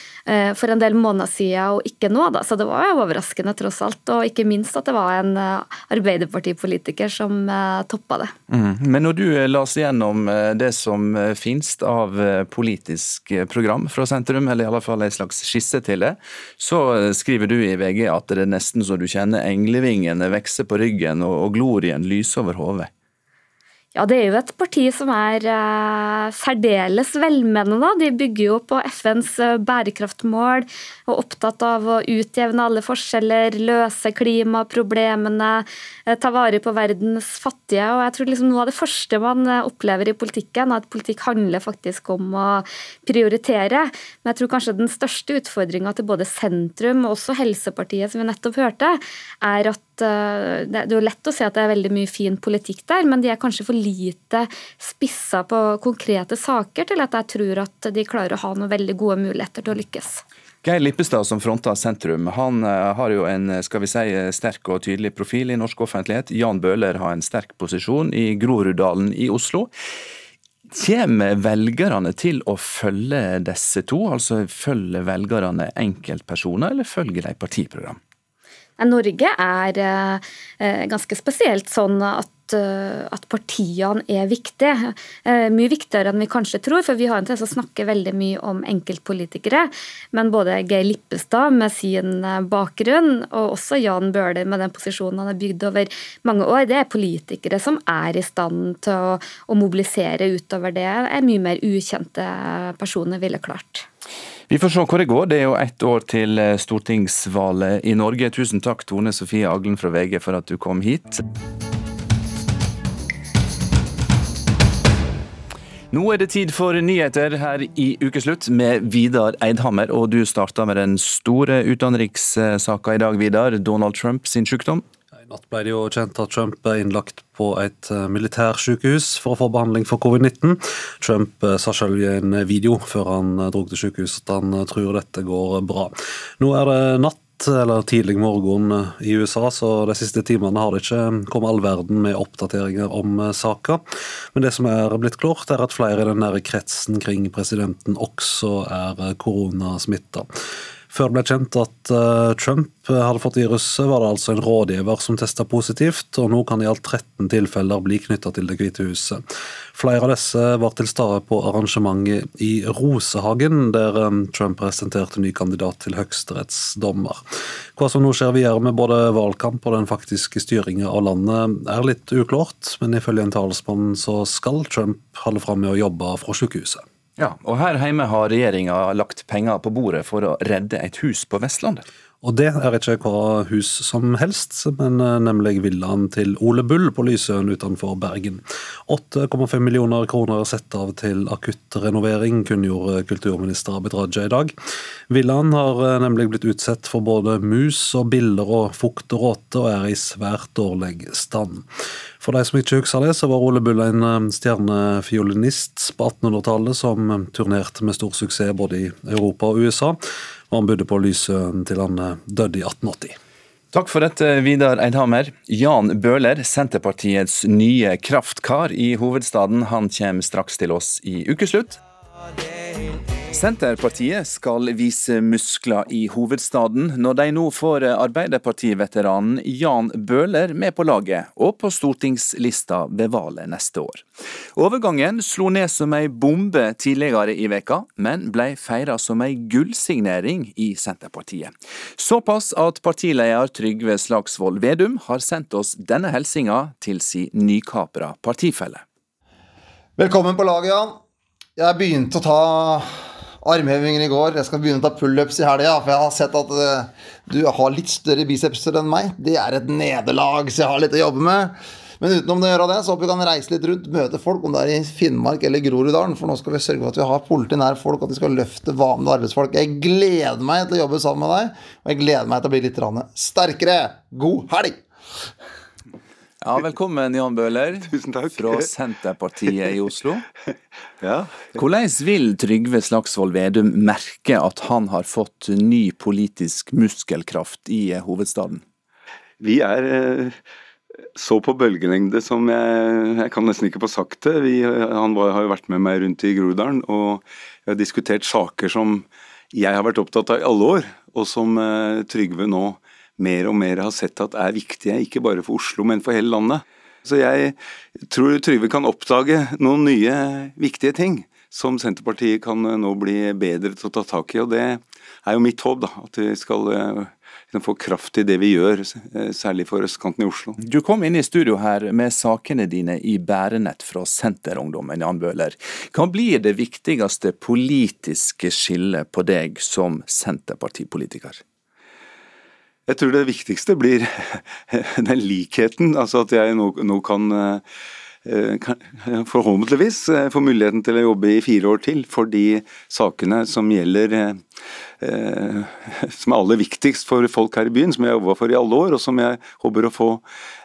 for en del måneder siden, og ikke nå, da. Så det var jo overraskende tross alt, og ikke minst at det var en eh, Arbeiderpartipolitiker som toppa det. Mm. Men når du las gjennom det som finnes av politisk program fra sentrum, eller i alle fall en slags skisse til det, så skriver du i VG at det er nesten så du kjenner englevingene vokse på ryggen og glorien lyse over hodet. Ja, det er jo et parti som er eh, særdeles velmenende. De bygger jo på FNs uh, bærekraftmål og er opptatt av å utjevne alle forskjeller, løse klimaproblemene, eh, ta vare på verdens fattige. Og jeg tror liksom Noe av det første man opplever i politikken, er at politikk handler faktisk om å prioritere. Men jeg tror kanskje den største utfordringa til både sentrum og også Helsepartiet, som vi nettopp hørte, er at det er lett å si at det er veldig mye fin politikk der, men de er kanskje for lite spissa på konkrete saker til at jeg tror at de klarer å ha noen veldig gode muligheter til å lykkes. Geir Lippestad som fronter sentrum, han eh, har jo en skal vi si, sterk og tydelig profil i norsk offentlighet. Jan Bøhler har en sterk posisjon i Groruddalen i Oslo. Kommer velgerne til å følge disse to, altså følger velgerne enkeltpersoner, eller følger de partiprogram? Norge er eh, ganske spesielt sånn at Eh, at partiene er viktige. Eh, mye viktigere enn vi kanskje tror, for vi har en tendens å snakke veldig mye om enkeltpolitikere. Men både Geir Lippestad med sin bakgrunn, og også Jan Bøhler med den posisjonen han har bygd over mange år, det er politikere som er i stand til å, å mobilisere utover det er mye mer ukjente personer ville klart. Vi får se hvor det går. Det er jo ett år til stortingsvalget i Norge. Tusen takk Tone Sofie Aglen fra VG for at du kom hit. Nå er det tid for nyheter her i Ukeslutt med Vidar Eidhammer. Og du starta med den store utenrikssaka i dag, Vidar. Donald Trump sin sykdom. Natt ble det jo kjent at Trump er innlagt på et eh, militærsykehus for å få behandling for covid-19. Trump eh, sa selv i en video før han eh, dro til sykehuset at han tror dette går bra. Nå er det natt eller tidlig morgen i USA, så de siste timene har det ikke kommet all verden med oppdateringer om saka. Men det som er blitt klart, er at flere i den nære kretsen kring presidenten også er koronasmitta. Før det ble kjent at uh, Trump hadde fått viruset, var det altså en rådgiver som testa positivt, og nå kan i alt 13 tilfeller bli knytta til Det hvite huset. Flere av disse var til stede på arrangementet i Rosehagen, der um, Trump presenterte ny kandidat til høyesterettsdommer. Hva som nå skjer videre med både valgkamp og den faktiske styringa av landet, er litt uklart, men ifølge en talsmann så skal Trump holde fram med å jobbe fra sykehuset. Ja, og Her hjemme har regjeringa lagt penger på bordet for å redde et hus på Vestlandet. Og det er ikke hva hus som helst, men eh, nemlig villaen til Ole Bull på Lysøen utenfor Bergen. 8,5 millioner kroner satt av til akuttrenovering, kunngjorde kulturminister Abid Raja i dag. Villaen har eh, nemlig blitt utsatt for både mus og biller og fukt og råte, og er i svært dårlig stand. For de som ikke husker det, så var Ole Bull en eh, stjernefiolinist på 1800-tallet som turnerte med stor suksess både i Europa og USA og han bodde på Lysøen til han eh, døde i 1880. Takk for dette, Vidar Eidhammer. Jan Bøhler, Senterpartiets nye kraftkar i hovedstaden, han kommer straks til oss i ukeslutt. Senterpartiet skal vise muskler i hovedstaden, når de nå får Arbeiderpartiveteranen Jan Bøhler med på laget, og på stortingslista ved valget neste år. Overgangen slo ned som ei bombe tidligere i veka, men ble feira som ei gullsignering i Senterpartiet. Såpass at partileder Trygve Slagsvold Vedum har sendt oss denne hilsinga til sin nykapra partifelle. Velkommen på laget, Jan. Jeg begynte å ta armhevinger i går. Jeg skal begynne å ta pullups i helga, for jeg har sett at uh, du har litt større bicepser enn meg. Det er et nederlag, så jeg har litt å jobbe med. Men utenom det å gjøre det, så håper vi kan reise litt rundt, møte folk, om det er i Finnmark eller Groruddalen. For nå skal vi sørge for at vi har politi nær folk, at vi skal løfte vanlige arbeidsfolk. Jeg gleder meg til å jobbe sammen med deg, og jeg gleder meg til å bli litt sterkere. God helg! Ja, Velkommen, Jan Bøhler fra Senterpartiet i Oslo. ja. Hvordan vil Trygve Slagsvold Vedum merke at han har fått ny politisk muskelkraft i hovedstaden? Vi er eh, så på bølgelengde som jeg, jeg kan nesten ikke få sagt det. Vi, han var, har jo vært med meg rundt i Groruddalen og jeg har diskutert saker som jeg har vært opptatt av i alle år, og som Trygve nå mer og mer har sett at er viktige, ikke bare for Oslo, men for hele landet. Så jeg tror Trygve kan oppdage noen nye viktige ting som Senterpartiet kan eh, nå bli bedre til å ta tak i. og Det er jo mitt håp, da, at vi skal uh, få kraft i det vi gjør, eh, særlig for østkanten i Oslo. Du kom inn i studio her med sakene dine i bærenett fra Senterungdommen, Jan Bøhler. Hva blir det viktigste politiske skillet på deg som senterpartipolitiker? Jeg tror det viktigste blir den likheten. Altså at jeg nå, nå kan, eh, forhåpentligvis får muligheten til å jobbe i fire år til for de sakene som gjelder eh, Eh, som er aller viktigst for folk her i byen, som jeg har jobba for i alle år, og som jeg håper å få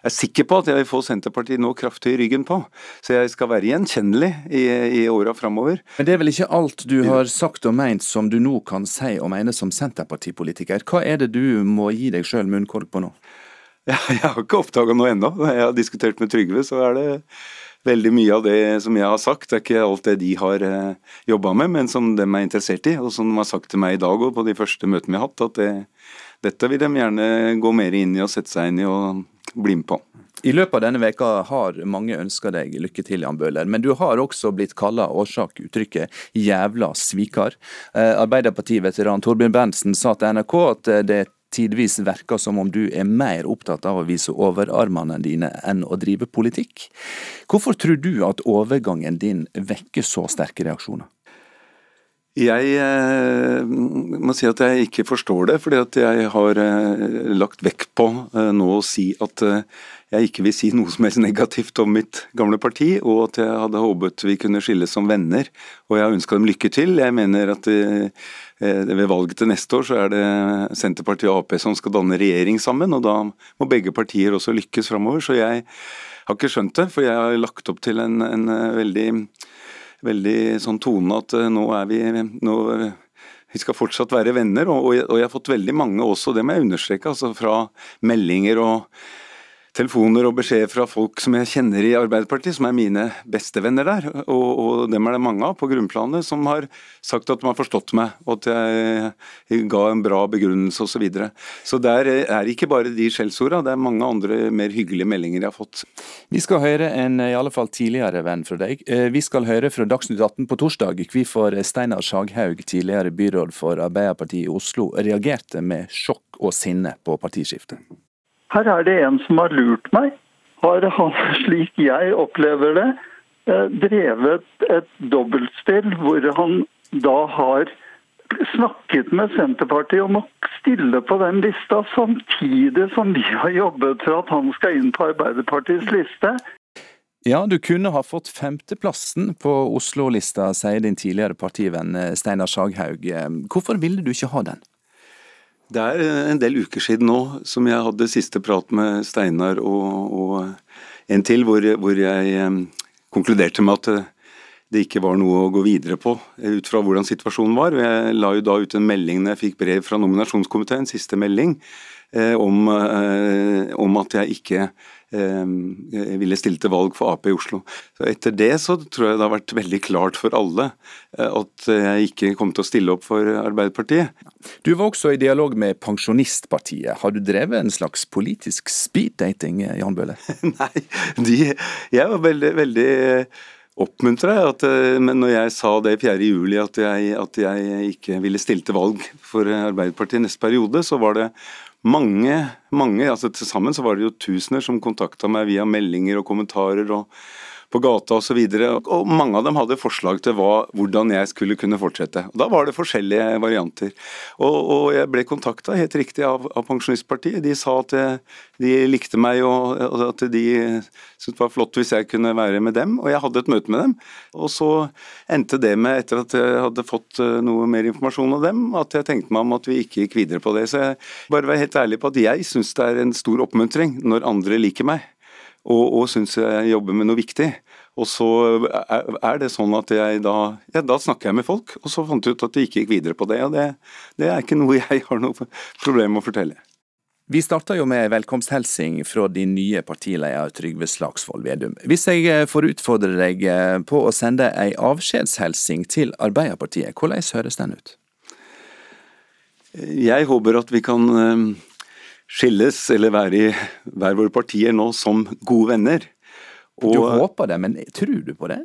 er sikker på at jeg vil få Senterpartiet nå kraftig i ryggen på. Så jeg skal være gjenkjennelig i, i åra framover. Men det er vel ikke alt du har sagt og meint som du nå kan si og mene som Senterpartipolitiker. Hva er det du må gi deg sjøl munnkorg på nå? Ja, jeg har ikke oppdaga noe ennå. Jeg har diskutert med Trygve, så er det veldig mye av det som jeg har sagt, det er ikke alt det de har eh, jobba med, men som de er interessert i. Og som de har sagt til meg i dag og på de første møtene vi har hatt, at det, dette vil de gjerne gå mer inn i og sette seg inn i og bli med på. I løpet av denne veka har mange ønska deg lykke til, Jan Bøhler. Men du har også blitt kalla årsak-uttrykket 'jævla svikar'. Eh, Arbeiderpartiveteran Torbjørn Berntsen sa til NRK at eh, det tidvis virker som om du er mer opptatt av å vise overarmene dine enn å drive politikk. Hvorfor tror du at overgangen din vekker så sterke reaksjoner? Jeg eh, må si at jeg ikke forstår det, fordi at jeg har eh, lagt vekt på eh, nå å si at eh, jeg ikke vil si noe som helst negativt om mitt gamle parti, og at jeg hadde håpet vi kunne skilles som venner. Og jeg har ønska dem lykke til. Jeg mener at eh, Eh, ved valget til neste år så er det Senterpartiet og Ap som skal danne regjering sammen, og da må begge partier også lykkes framover. Så jeg har ikke skjønt det, for jeg har lagt opp til en, en veldig, veldig sånn tone at eh, nå er vi nå, vi skal fortsatt være venner, og, og jeg har fått veldig mange også, det må jeg understreke, altså fra meldinger og telefoner og beskjeder fra folk som jeg kjenner i Arbeiderpartiet, som er mine bestevenner der. Og, og, dem er det mange av på grunnplanet, som har sagt at de har forstått meg, og at jeg ga en bra begrunnelse osv. Så, videre. så der er ikke bare de skjellsorda, det er mange andre mer hyggelige meldinger jeg har fått. Vi skal høre en i alle fall tidligere venn fra deg. Eh, vi skal høre fra Dagsnytt 18 på torsdag hvorfor Steinar Sjaghaug, tidligere byråd for Arbeiderpartiet i Oslo, reagerte med sjokk og sinne på partiskiftet. Her er det en som har lurt meg. Har han, slik jeg opplever det, eh, drevet et dobbeltspill hvor han da har snakket med Senterpartiet om å stille på den lista samtidig som vi har jobbet for at han skal inn på Arbeiderpartiets liste. Ja, du kunne ha fått femteplassen på Oslo-lista, sier din tidligere partivenn eh, Steinar Saghaug. Eh, hvorfor ville du ikke ha den? Det er en del uker siden nå som jeg hadde siste prat med Steinar og, og en til, hvor, hvor jeg eh, konkluderte med at det ikke var noe å gå videre på ut fra hvordan situasjonen var. Jeg la jo da ut en melding når jeg fikk brev fra nominasjonskomiteen, siste melding, om, om at jeg ikke Eh, ville stille til valg for Ap i Oslo. Så etter det så tror jeg det har vært veldig klart for alle eh, at jeg ikke kom til å stille opp for Arbeiderpartiet. Du var også i dialog med Pensjonistpartiet. Har du drevet en slags politisk speeddating, Jan Bøhler? Nei, de, jeg var veldig, veldig oppmuntra. Men når jeg sa det 4.7 at, jeg, at jeg ikke ville stille til valg for Arbeiderpartiet neste periode, så var det mange, mange, altså til sammen så var det jo tusener som kontakta meg via meldinger og kommentarer og på gata osv. Og, så og mange av dem hadde forslag til hva, hvordan jeg skulle kunne fortsette. Og Da var det forskjellige varianter. Og, og jeg ble kontakta helt riktig av, av, Pensjonistpartiet. De sa at de likte meg og, og at de syntes det var flott hvis jeg kunne være med dem. Og jeg hadde et møte med dem. Og så endte det med, etter at jeg hadde fått eh, noe mer informasjon av dem, at jeg tenkte meg om at vi ikke gikk videre på det. Så jeg bare var helt ærlig på at jeg syns det er en stor oppmuntring når andre liker meg og, og syns jeg jobber med noe viktig. Og så er det sånn at jeg da ja, da snakker jeg med folk, og så fant jeg ut at de ikke gikk videre på det. Og det, det er ikke noe jeg har noe problem med å fortelle. Vi starta jo med velkomsthelsing fra din nye partileder Trygve Slagsvold Vedum. Hvis jeg eh, får utfordre deg eh, på å sende ei avskjedshelsing til Arbeiderpartiet, hvordan høres den ut? Jeg håper at vi kan eh, skilles eller være i hver våre partier nå som gode venner. Og, du håper det, men tror du på det?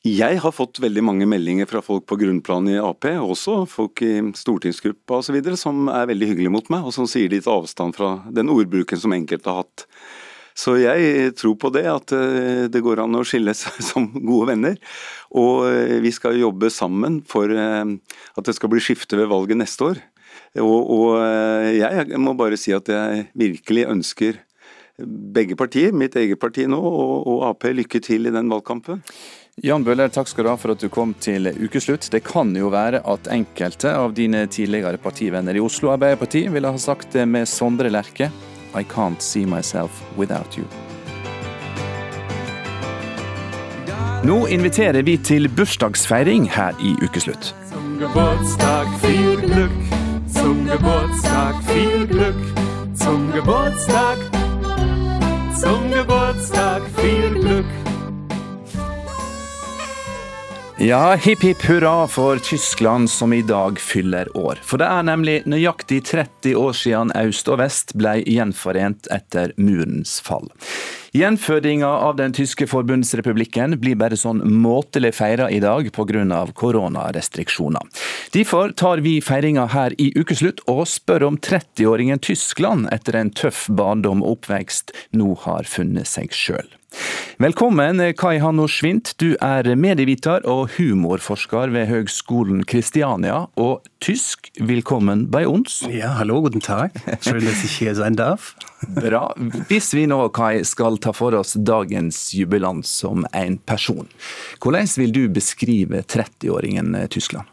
Jeg har fått veldig mange meldinger fra folk på grunnplan i Ap, også folk i stortingsgruppa osv., som er veldig hyggelige mot meg, og som sier de tar avstand fra den ordbruken som enkelte har hatt. Så jeg tror på det, at eh, det går an å skilles som gode venner. Og eh, vi skal jobbe sammen for eh, at det skal bli skifte ved valget neste år. Og, og, eh, jeg må bare si at jeg virkelig ønsker begge partier, mitt eget parti nå og, og Ap, lykke til i den valgkampen. Jan Bøhler, takk skal du ha for at du kom til ukeslutt. Det kan jo være at enkelte av dine tidligere partivenner i Oslo Arbeiderparti ville ha sagt det med Sondre Lerche I can't see myself without you. Nå inviterer vi til bursdagsfeiring her i Ukeslutt. Som. Zum Geburtstag viel Glück, zum Geburtstag, zum Geburtstag viel Glück. Ja, hipp hipp hurra for Tyskland som i dag fyller år. For det er nemlig nøyaktig 30 år siden øst og vest ble gjenforent etter murens fall. Gjenfødinga av den tyske forbundsrepublikken blir bare sånn måtelig feira i dag pga. koronarestriksjoner. Derfor tar vi feiringa her i ukeslutt og spør om 30-åringen Tyskland etter en tøff barndom og oppvekst nå har funnet seg sjøl. Velkommen, Kai Hanno Schwint. Du er medieviter og humorforsker ved Høgskolen Kristiania. Og tysk, velkommen bei uns. Ja, hallo, guten Tag. Schön, dass ich hier sein darf. Bra. Hvis vi nå, Kai, skal ta for oss dagens jubilant som en person, hvordan vil du beskrive 30-åringen Tyskland?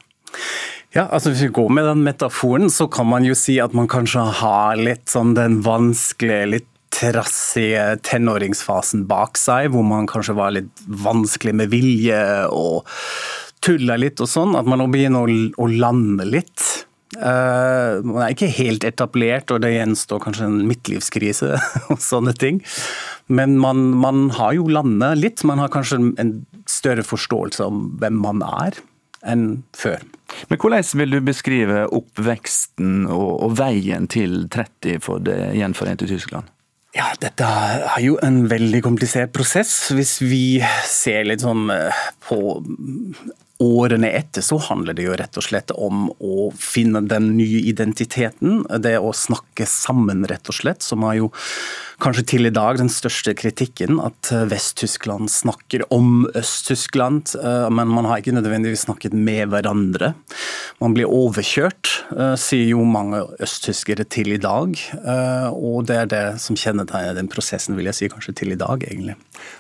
Ja, altså Hvis vi går med den metaforen, så kan man jo si at man kanskje har litt sånn den vanskelige, litt trassige tenåringsfasen bak seg, hvor man kanskje var litt vanskelig med vilje og tulla litt og sånn. At man nå begynner å, lande litt. Uh, man er ikke helt etablert, og det gjenstår kanskje en midtlivskrise og sånne ting. Men man, man har jo landet litt. Man har kanskje en større forståelse om hvem man er enn før. Men Hvordan vil du beskrive oppveksten og, og veien til 30 for det gjenforente Tyskland? Ja, dette er jo en veldig komplisert prosess. Hvis vi ser litt sånn eh, på årene etter så handler det jo rett og slett om å finne den nye identiteten. Det å snakke sammen, rett og slett, som er jo kanskje til i dag den største kritikken. At Vest-Tyskland snakker om Øst-Tyskland, eh, men man har ikke nødvendigvis snakket med hverandre. Man blir overkjørt, eh, sier jo mange østtyskere til i dag. Eh, og det er det som kjennetegner den prosessen, vil jeg si, kanskje til i dag, egentlig.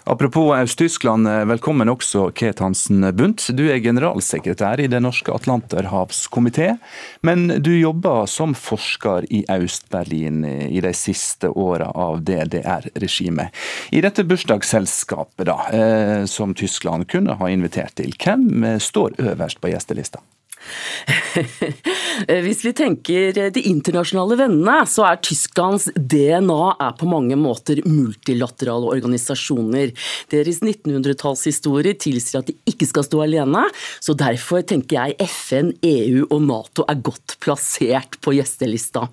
Apropos Øst-Tyskland, velkommen også Ket Hansen Bundt. Du er generalsekretær i Det norske atlanterhavskomité, men du jobber som forsker i Øst-Berlin i de siste åra av DDR-regimet. I dette bursdagsselskapet da, eh, som Tyskland kunne ha invitert til, hvem står øverst på gjestelista? Hvis vi tenker de internasjonale vennene, så er Tysklands DNA er på mange måter multilaterale organisasjoner. Deres 1900-tallshistorie tilsier at de ikke skal stå alene, så derfor tenker jeg FN, EU og Nato er godt plassert på gjestelista.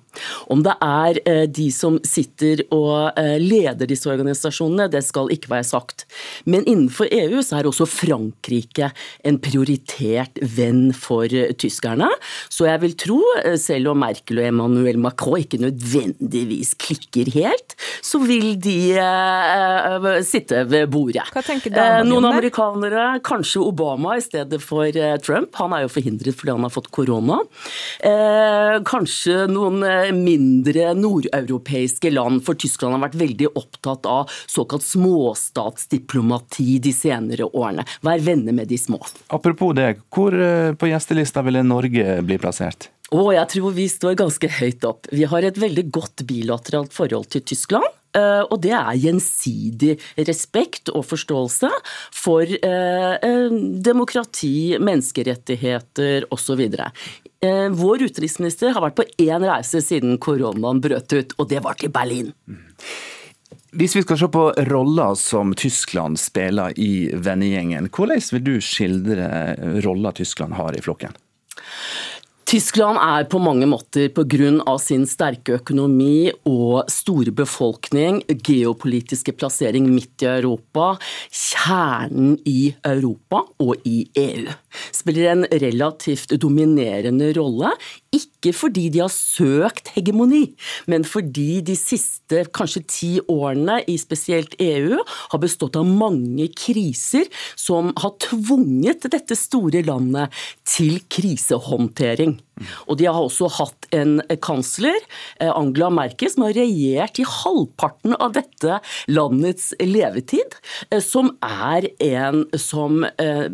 Om det er eh, de som sitter og eh, leder disse organisasjonene, det skal ikke være sagt. Men innenfor EU så er også Frankrike en prioritert venn for tyskerne. Så jeg vil tro, eh, selv om Merkel og Emmanuel Macron ikke nødvendigvis klikker helt, så vil de uh, sitte ved bordet. Hva tenker dama uh, Noen om amerikanere, kanskje Obama i stedet for uh, Trump. Han er jo forhindret fordi han har fått korona. kanskje noen mindre nordeuropeiske land, for Tyskland har vært veldig opptatt av såkalt småstatsdiplomati de senere årene. Vær venner med de små. Apropos det, hvor på gjestelista ville Norge bli plassert? Og jeg tror vi står ganske høyt opp. Vi har et veldig godt bilateralt forhold til Tyskland. eh, Og det er gjensidig respekt og forståelse for eh, eh, demokrati, menneskerettigheter osv. Vår utenriksminister har vært på én reise siden koronaen brøt ut, og det var til Berlin. Hvis vi skal se på roller som Tyskland spiller i vennegjengen, hvordan vil du skildre roller Tyskland har i flokken? Tyskland er på mange måter pga. sin sterke økonomi og store befolkning, geopolitiske plassering midt i Europa, kjernen i Europa og i EU. Spiller en relativt dominerende rolle, ikke fordi de har søkt hegemoni, men fordi de siste kanskje ti årene i spesielt EU har bestått av mange kriser som har tvunget dette store landet til krisehåndtering. Og de har også hatt en kansler, eh, Angela Merkel, som har regjert i halvparten av dette landets levetid, eh, som er en som eh,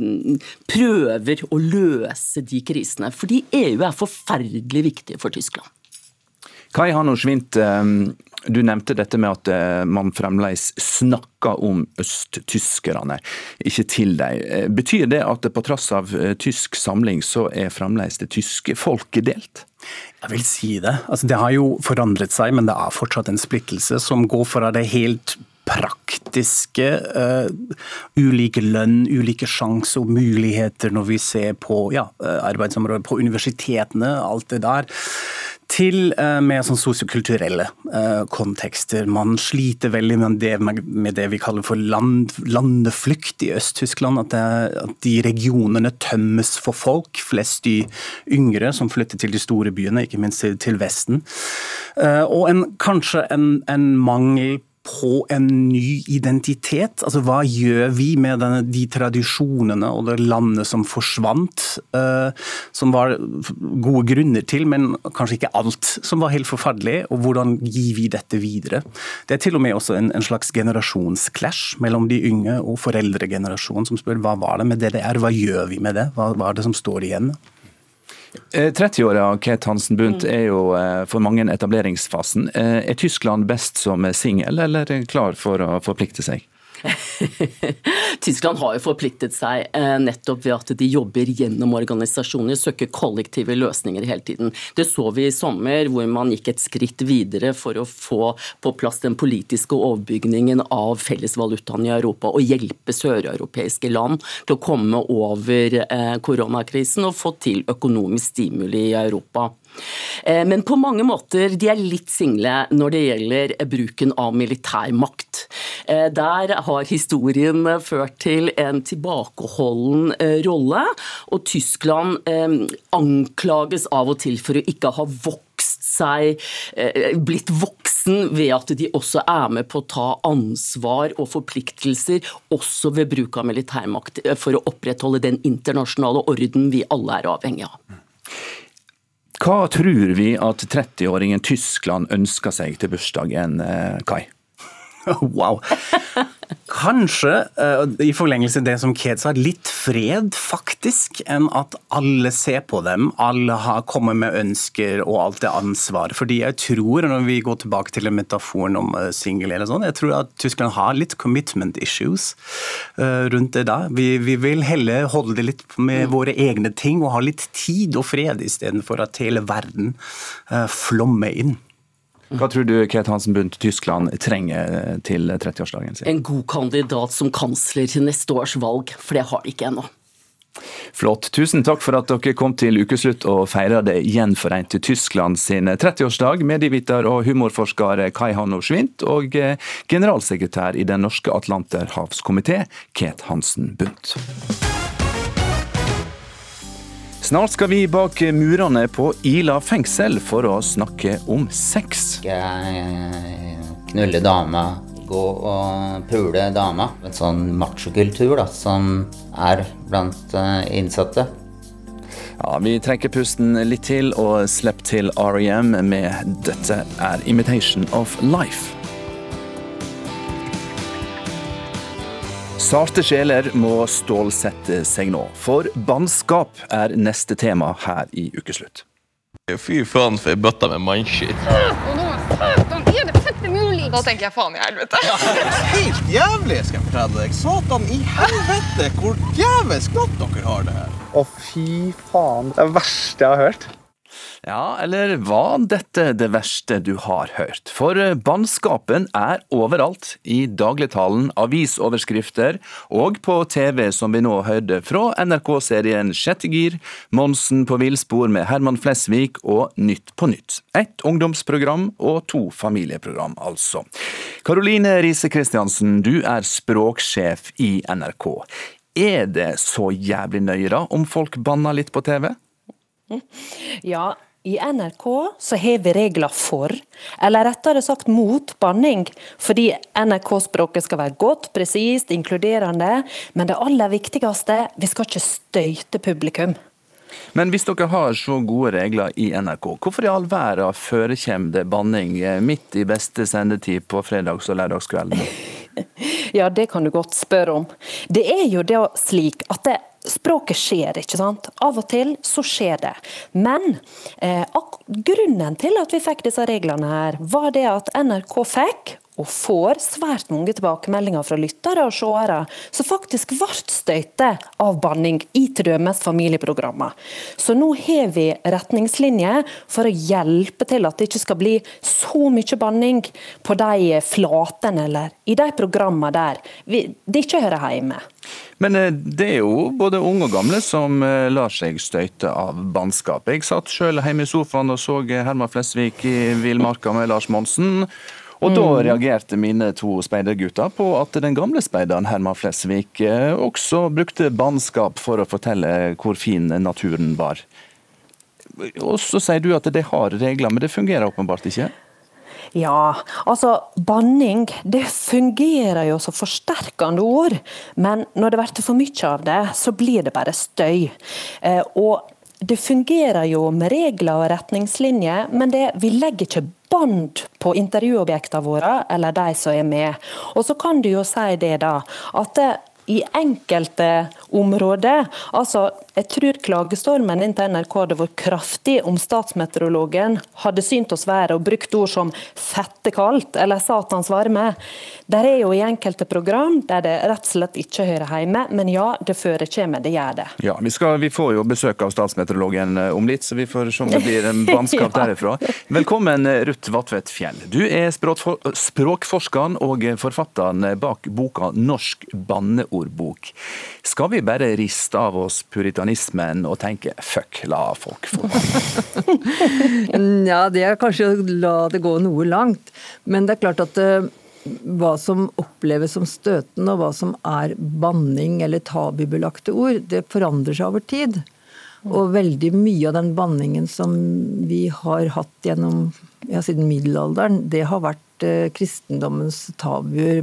prøver å løse de krisene. Fordi EU er forferdelig viktig for Tyskland. Kai Hanno Schwint, du nevnte dette med at man fremdeles snakker om østtyskerne, ikke til dem. Betyr det at på trass av tysk samling, så er fremdeles det tyske folket delt? Jeg vil si det. Altså, det har jo forandret seg, men det er fortsatt en splittelse som går fra det helt praktiske. Uh, ulike lønn, ulike sjanser og muligheter når vi ser på ja, arbeidsområdet, på universitetene, alt det der. Til uh, mer sånn sosiokulturelle kontekster. Man sliter veldig med det, med det vi kaller for land, landeflukt i Øst-Tyskland. At, at, de regionene tømmes for folk. Flest de yngre som flytter til de store byene, ikke minst til, til Vesten. og en, kanskje en, en mangel på en ny identitet? Altså, Hva gjør vi med denne, de tradisjonene og det landet som forsvant? Uh, som var gode grunner til, men kanskje ikke alt som var helt forferdelig. Og hvordan gir vi dette videre? Det er til og med også en, en slags generasjonsclash mellom de unge og foreldregenerasjonen som spør hva var det med DDR, hva gjør vi med det? Hva, hva er det som står igjen? 30-åra Kate Hansen Bundt er jo for mange etableringsfasen. Er Tyskland best som singel, eller klar for å forplikte seg? Tyskland har jo forpliktet seg eh, nettopp ved at de jobber gjennom organisasjoner, søker kollektive løsninger hele tiden. Det så vi i sommer, hvor man gikk et skritt videre for å få på plass den politiske overbygningen av fellesvalutaen i Europa og hjelpe søreuropeiske land til å komme over eh, koronakrisen og få til økonomisk stimuli i Europa. Men på mange måter de er litt single når det gjelder bruken av militærmakt. Eh, der har historien ført til en tilbakeholden eh, rolle, og Tyskland anklages av og til for å ikke ha vokst seg, blitt voksen ved at de også er med på å ta ansvar og forpliktelser, også ved bruk av militærmakt, for å opprettholde den internasjonale orden vi alle er avhengig av. Hva tror vi at 30-åringen Tyskland ønsker seg til bursdagen, eh, Kai? Wow. Kanskje, uh, i forlengelse av det som Kate sa, litt fred, faktisk, enn at alle ser på dem. Alle har kommet med ønsker og alt det ansvaret. Fordi jeg tror, når vi går tilbake til metaforen om uh, singel eller sånn, jeg tror at Tyskland har litt commitment issues uh, rundt det da. Vi, vi, vil heller holde det litt med mm. våre egne ting og ha litt tid og fred istedenfor at hele verden flommer inn. Hva tror du Kate Hansen Bundt Tyskland trenger til 30-årsdagen sin? En god kandidat som kansler til neste års valg, for det har de ikke ennå. Flott. Tusen takk for at dere kom til ukeslutt og feira det gjenforente Tyskland sin 30-årsdag. Medieviter og humorforsker Kai Hanno Schwint og generalsekretær i Den norske atlanterhavskomité, Kate Hansen Bundt. Snart skal vi bak murene på Ila fengsel for å snakke om sex. Knulle dama, gå og pule dama. En sånn machokultur da, som er blant eh, innsatte. Ja, Vi trekker pusten litt til og slipper til REM med 'Dette er Imitation of Life'. Sarte sjeler må stålsette seg nå, for bannskap er neste tema her i Ukeslutt. Fy faen for ei bøtte med mannskitt. Da tenker jeg faen i helvete. Ja, helt jævlig, skal jeg fortelle deg. Satan i helvete, hvor jævlig godt dere har det her. Å, fy faen. Det er det verste jeg har hørt. Ja, eller var dette det verste du har hørt? For bannskapen er overalt, i dagligtalen, avisoverskrifter og på TV, som vi nå hørte fra NRK-serien Sjette gir, Monsen på villspor med Herman Flesvig og Nytt på nytt. Ett ungdomsprogram og to familieprogram, altså. Karoline Riise Kristiansen, du er språksjef i NRK. Er det så jævlig nøye da, om folk banner litt på TV? Ja, i NRK så har vi regler for, eller rettere sagt mot, banning. Fordi NRK-språket skal være godt, presist, inkluderende. Men det aller viktigste, vi skal ikke støyte publikum. Men hvis dere har så gode regler i NRK, hvorfor i all verden forekommer det banning midt i beste sendetid på fredags- og lørdagskvelden? Ja, det kan du godt spørre om. Det er jo det slik at det Språket skjer, ikke sant. Av og til så skjer det. Men eh, grunnen til at vi fikk disse reglene her, var det at NRK fikk, og får svært mange tilbakemeldinger fra lyttere og seere som faktisk ble støyte av banning i t.d. familieprogrammer. Så nå har vi retningslinjer for å hjelpe til at det ikke skal bli så mye banning på de flatene eller i de programmene der det ikke hører hjemme. Men eh, det er jo både unge og gamle som eh, lar seg støyte av bannskap. Jeg satt sjøl hjemme i sofaen og så Herman Flesvig i villmarka med Lars Monsen. Og da mm. reagerte mine to speidergutter på at den gamle speideren Herman Flesvig eh, også brukte bannskap for å fortelle hvor fin naturen var. Og så sier du at det har regler, men det fungerer åpenbart ikke? Ja, altså banning det fungerer jo som forsterkende ord. Men når det blir for mye av det, så blir det bare støy. Eh, og det fungerer jo med regler og retningslinjer, men det, vi legger ikke bånd på intervjuobjektene våre, eller de som er med. Og så kan du jo si det da, at det, i enkelte områder. Altså, jeg tror klagestormen inn til NRK hadde vært kraftig om statsmeteorologen hadde synt oss været og brukt ord som 'fettekaldt' eller 'satans varme'. Der er jo i enkelte program der det rett og slett ikke hører hjemme, men ja, det forekommer, det gjør det. Ja, vi, skal, vi, får jo besøk av statsmeteorologen eh, om litt, så vi får se om det blir en bannskap ja. derifra. Velkommen, eh, Ruth Vatvedt Fjell. Du er språkforskeren og forfatteren bak boka 'Norsk banneord' ordbok. Skal vi bare riste av oss puritanismen og tenke fuck, la folk få Ja, det er kanskje å la det gå noe langt. Men det er klart at uh, hva som oppleves som støtende, og hva som er banning eller tabubelagte ord, det forandrer seg over tid. Og veldig mye av den banningen som vi har hatt gjennom ja, siden middelalderen, det har vært eh, kristendommens tabuer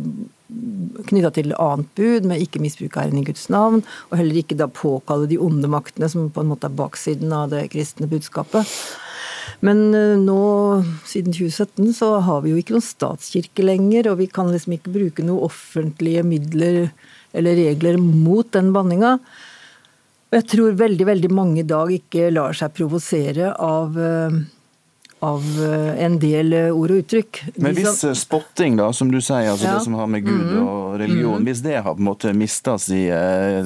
knytta til annet bud, med ikke misbruke Herren i Guds navn, og heller ikke da påkalle de onde maktene, som på en måte er baksiden av det kristne budskapet. Men eh, nå, siden 2017, så har vi jo ikke noen statskirke lenger, og vi kan liksom ikke bruke noen offentlige midler eller regler mot den banninga. Og jeg tror veldig, veldig mange i dag ikke lar seg provosere av, eh, av eh, en del ord og uttrykk. Men hvis som- eh, spotting, da, som du sier, altså Ja. det som har med Gud mm. og religion, mm. hvis det har på en måte mista sin uh,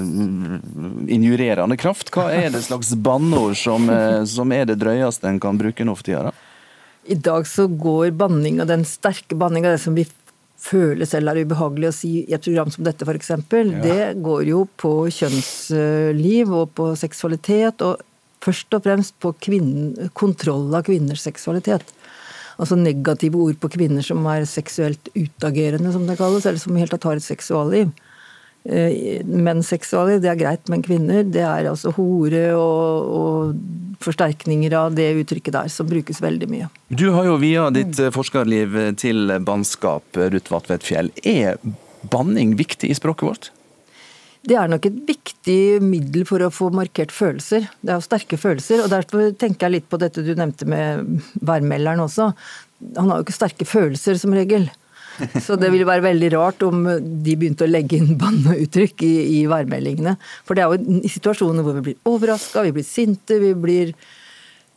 injurerende kraft, hva er det slags banneord som, uh, som er det drøyeste en kan bruke nå for tida? da? I dag så går banning, og den sterke banninga, det som vi føler selv er ubehagelig å si i et program som dette f.eks., Ja. det går jo på kjønnsliv og på seksualitet, og først og fremst på kvinnen, kontroll av kvinners seksualitet. Altså negative ord på kvinner som er seksuelt utagerende, som det kalles, eller som i hele tatt har et seksualliv. Eh, Menns seksualliv, det er greit, men kvinner, det er altså hore og, og forsterkninger av det uttrykket der, som brukes veldig mye. Du har jo via ditt eh, forskerliv til bannskap, Ruth Vatvedt Fjell. Er banning viktig i språket vårt? Det er nok et viktig middel for å få markert følelser. Det er jo sterke følelser, og derfor tenker jeg litt på dette du nevnte med værmelderen også. Han har jo ikke sterke følelser som regel. Så det ville være veldig rart om de begynte å legge inn banneuttrykk i, i værmeldingene. For det er jo i situasjoner hvor vi blir overraska, vi blir sinte, vi blir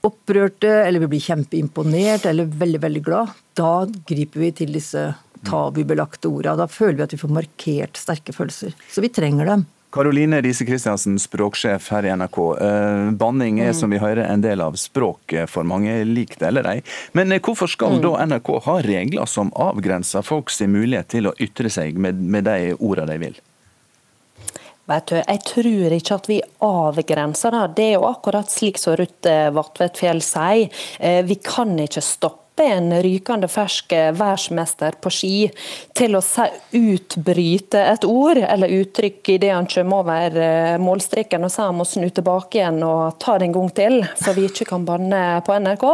opprørte, eller vi blir kjempeimponert eller veldig, veldig glad. Da griper vi til disse tabubelagte orda. Da føler vi at vi får markert sterke følelser. Så vi trenger dem. Karoline Riise Kristiansen, språksjef her i NRK. Eh, Banning er Mm. som vi hører en del av språket for mange, lik det eller ei. Men eh, hvorfor skal Mm. da NRK ha regler som avgrenser folks mulighet til å ytre seg med, med de ordene de vil? Vet du, Jeg tror ikke at vi avgrenser det. Det er jo akkurat slik som Ruth Vatvedt Fjell sier. Eh, Vi kan ikke stoppe en rykende fersk verdensmester på ski til å utbryte et ord eller uttrykk idet han kommer over eh, målstreken og sier han må snu tilbake igjen og ta det en gang til, så vi ikke kan banne på NRK.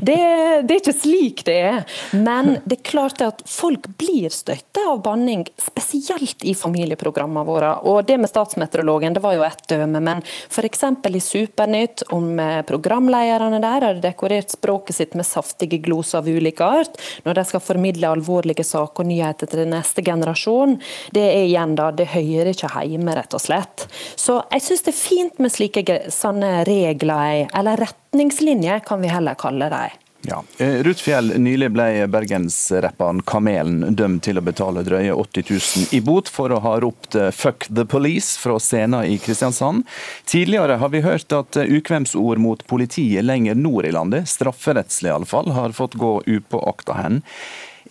Det, det er ikke slik det er. Men det er klart at folk blir støtta av banning, spesielt i familieprogrammene våre. Og det med statsmeteorologen det var jo ett døme, men f.eks. i Supernytt, om eh, programlederne der hadde dekorert språket sitt med saftige gloser av ulik art, når de skal formidle alvorlige saker og nyheter til neste generasjon, det er igjen da, det hører ikke hjemme, rett og slett. Så jeg syns det er fint med slike sånne regler, eller retningslinjer kan vi heller kalle dem. Ja. Eh, Ruth Fjell, nylig ble bergensrapperen Kamelen dømt til å betale drøye 80 000 i bot for å ha ropt eh, 'fuck the police' fra scenen i Kristiansand. Tidligere har vi hørt at eh, ukvemsord mot politiet lenger nord i landet, strafferettslig iallfall, har fått gå upåakta hen.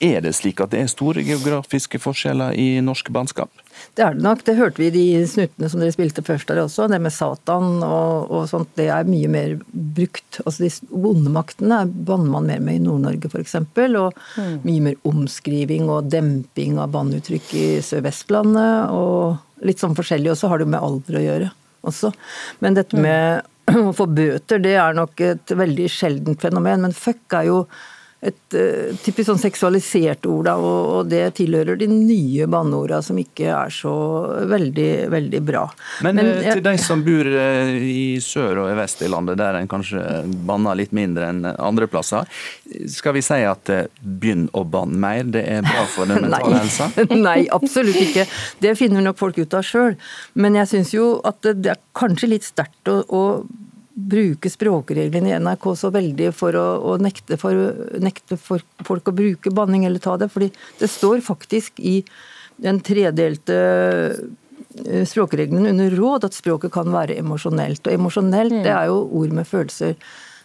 Er det slik at det er store geografiske forskjeller i norsk bannskap? Det er det nok. Det hørte vi i de snuttene som dere spilte først der også. Det med Satan og, og sånt, det er mye mer brukt. Altså De onde maktene banner man mer med i Nord-Norge f.eks. Og Mm. mye mer omskriving og demping av banneuttrykk i Sør-Vestlandet. Og litt sånn forskjellig. Og så har det jo med alder å gjøre også. Men dette med å få bøter, det er nok et veldig sjeldent fenomen. Men fuck er jo et eh, typisk sånn seksualisert ord, da, og, og det tilhører de nye banneorda som ikke er så veldig, veldig bra. Men, Men jeg- til de som bor eh, i sør og i vest i landet, der en kanskje banner litt mindre enn andre plasser, skal vi si at eh, begynn å banne mer, det er bra for den mentale helsa? Nei, absolutt ikke. Det finner nok folk ut av sjøl. Men jeg syns jo at det, det er kanskje litt sterkt å, å bruke språkreglene i NRK så veldig for å, å nekte, for, nekte for folk å bruke banning eller ta det. fordi det står faktisk i den tredelte språkreglene under råd at språket kan være emosjonelt. Og emosjonelt det er jo ord med følelser.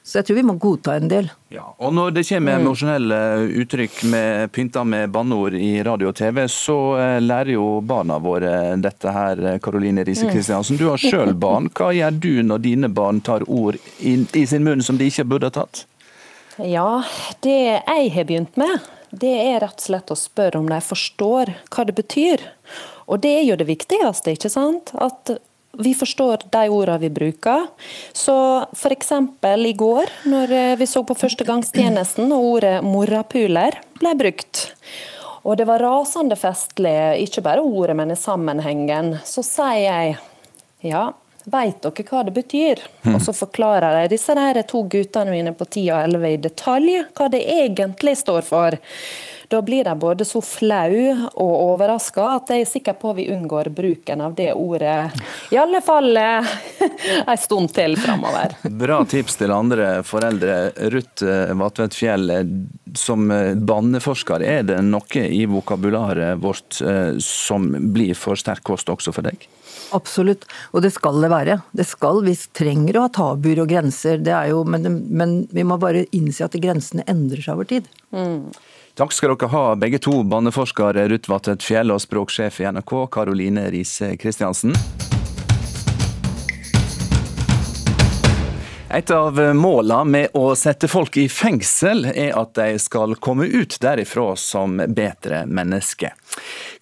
Så jeg tror vi må godta en del. Ja, Og når det kommer Mm. emosjonelle uttrykk med, pynta med banneord i radio og TV, så eh, lærer jo barna våre dette her, eh, Karoline Riise Mm. Kristiansen. Du har sjøl barn. Hva gjør du når dine barn tar ord i, i sin munn som de ikke burde ha tatt? Ja, det jeg har begynt med, det er rett og slett å spørre om de forstår hva det betyr. Og det er jo det viktigste, ikke sant? At vi forstår de ordene vi bruker. Så f.eks. i går, når vi så på førstegangstjenesten og ordet 'morapuler' ble brukt. Og det var rasende festlig, ikke bare ordet, men i sammenhengen. Så sier jeg ja, Veit dere hva det betyr? Og så forklarer jeg disse to guttene mine på 10 og 11 i detalj hva det egentlig står for. Da blir de både så flau og overraska at jeg er sikker på vi unngår bruken av det ordet. I alle fall eh, en stund til framover. Bra tips til andre foreldre. Ruth eh, Vatvedt Fjell, eh, som banneforsker, er det noe i vokabularet vårt som blir for sterk kost også for deg? Absolutt, og det skal det være. Det skal, Vi trenger å ha tabuer og grenser, det er jo, men, men vi må bare innse at grensene endrer seg over tid. Mm. Takk skal dere ha, begge to. Banneforsker Ruth Vattet Fjell og språksjef i NRK, Karoline Riise Kristiansen. Et av målene med å sette folk i fengsel er at de skal komme ut derifra som bedre mennesker.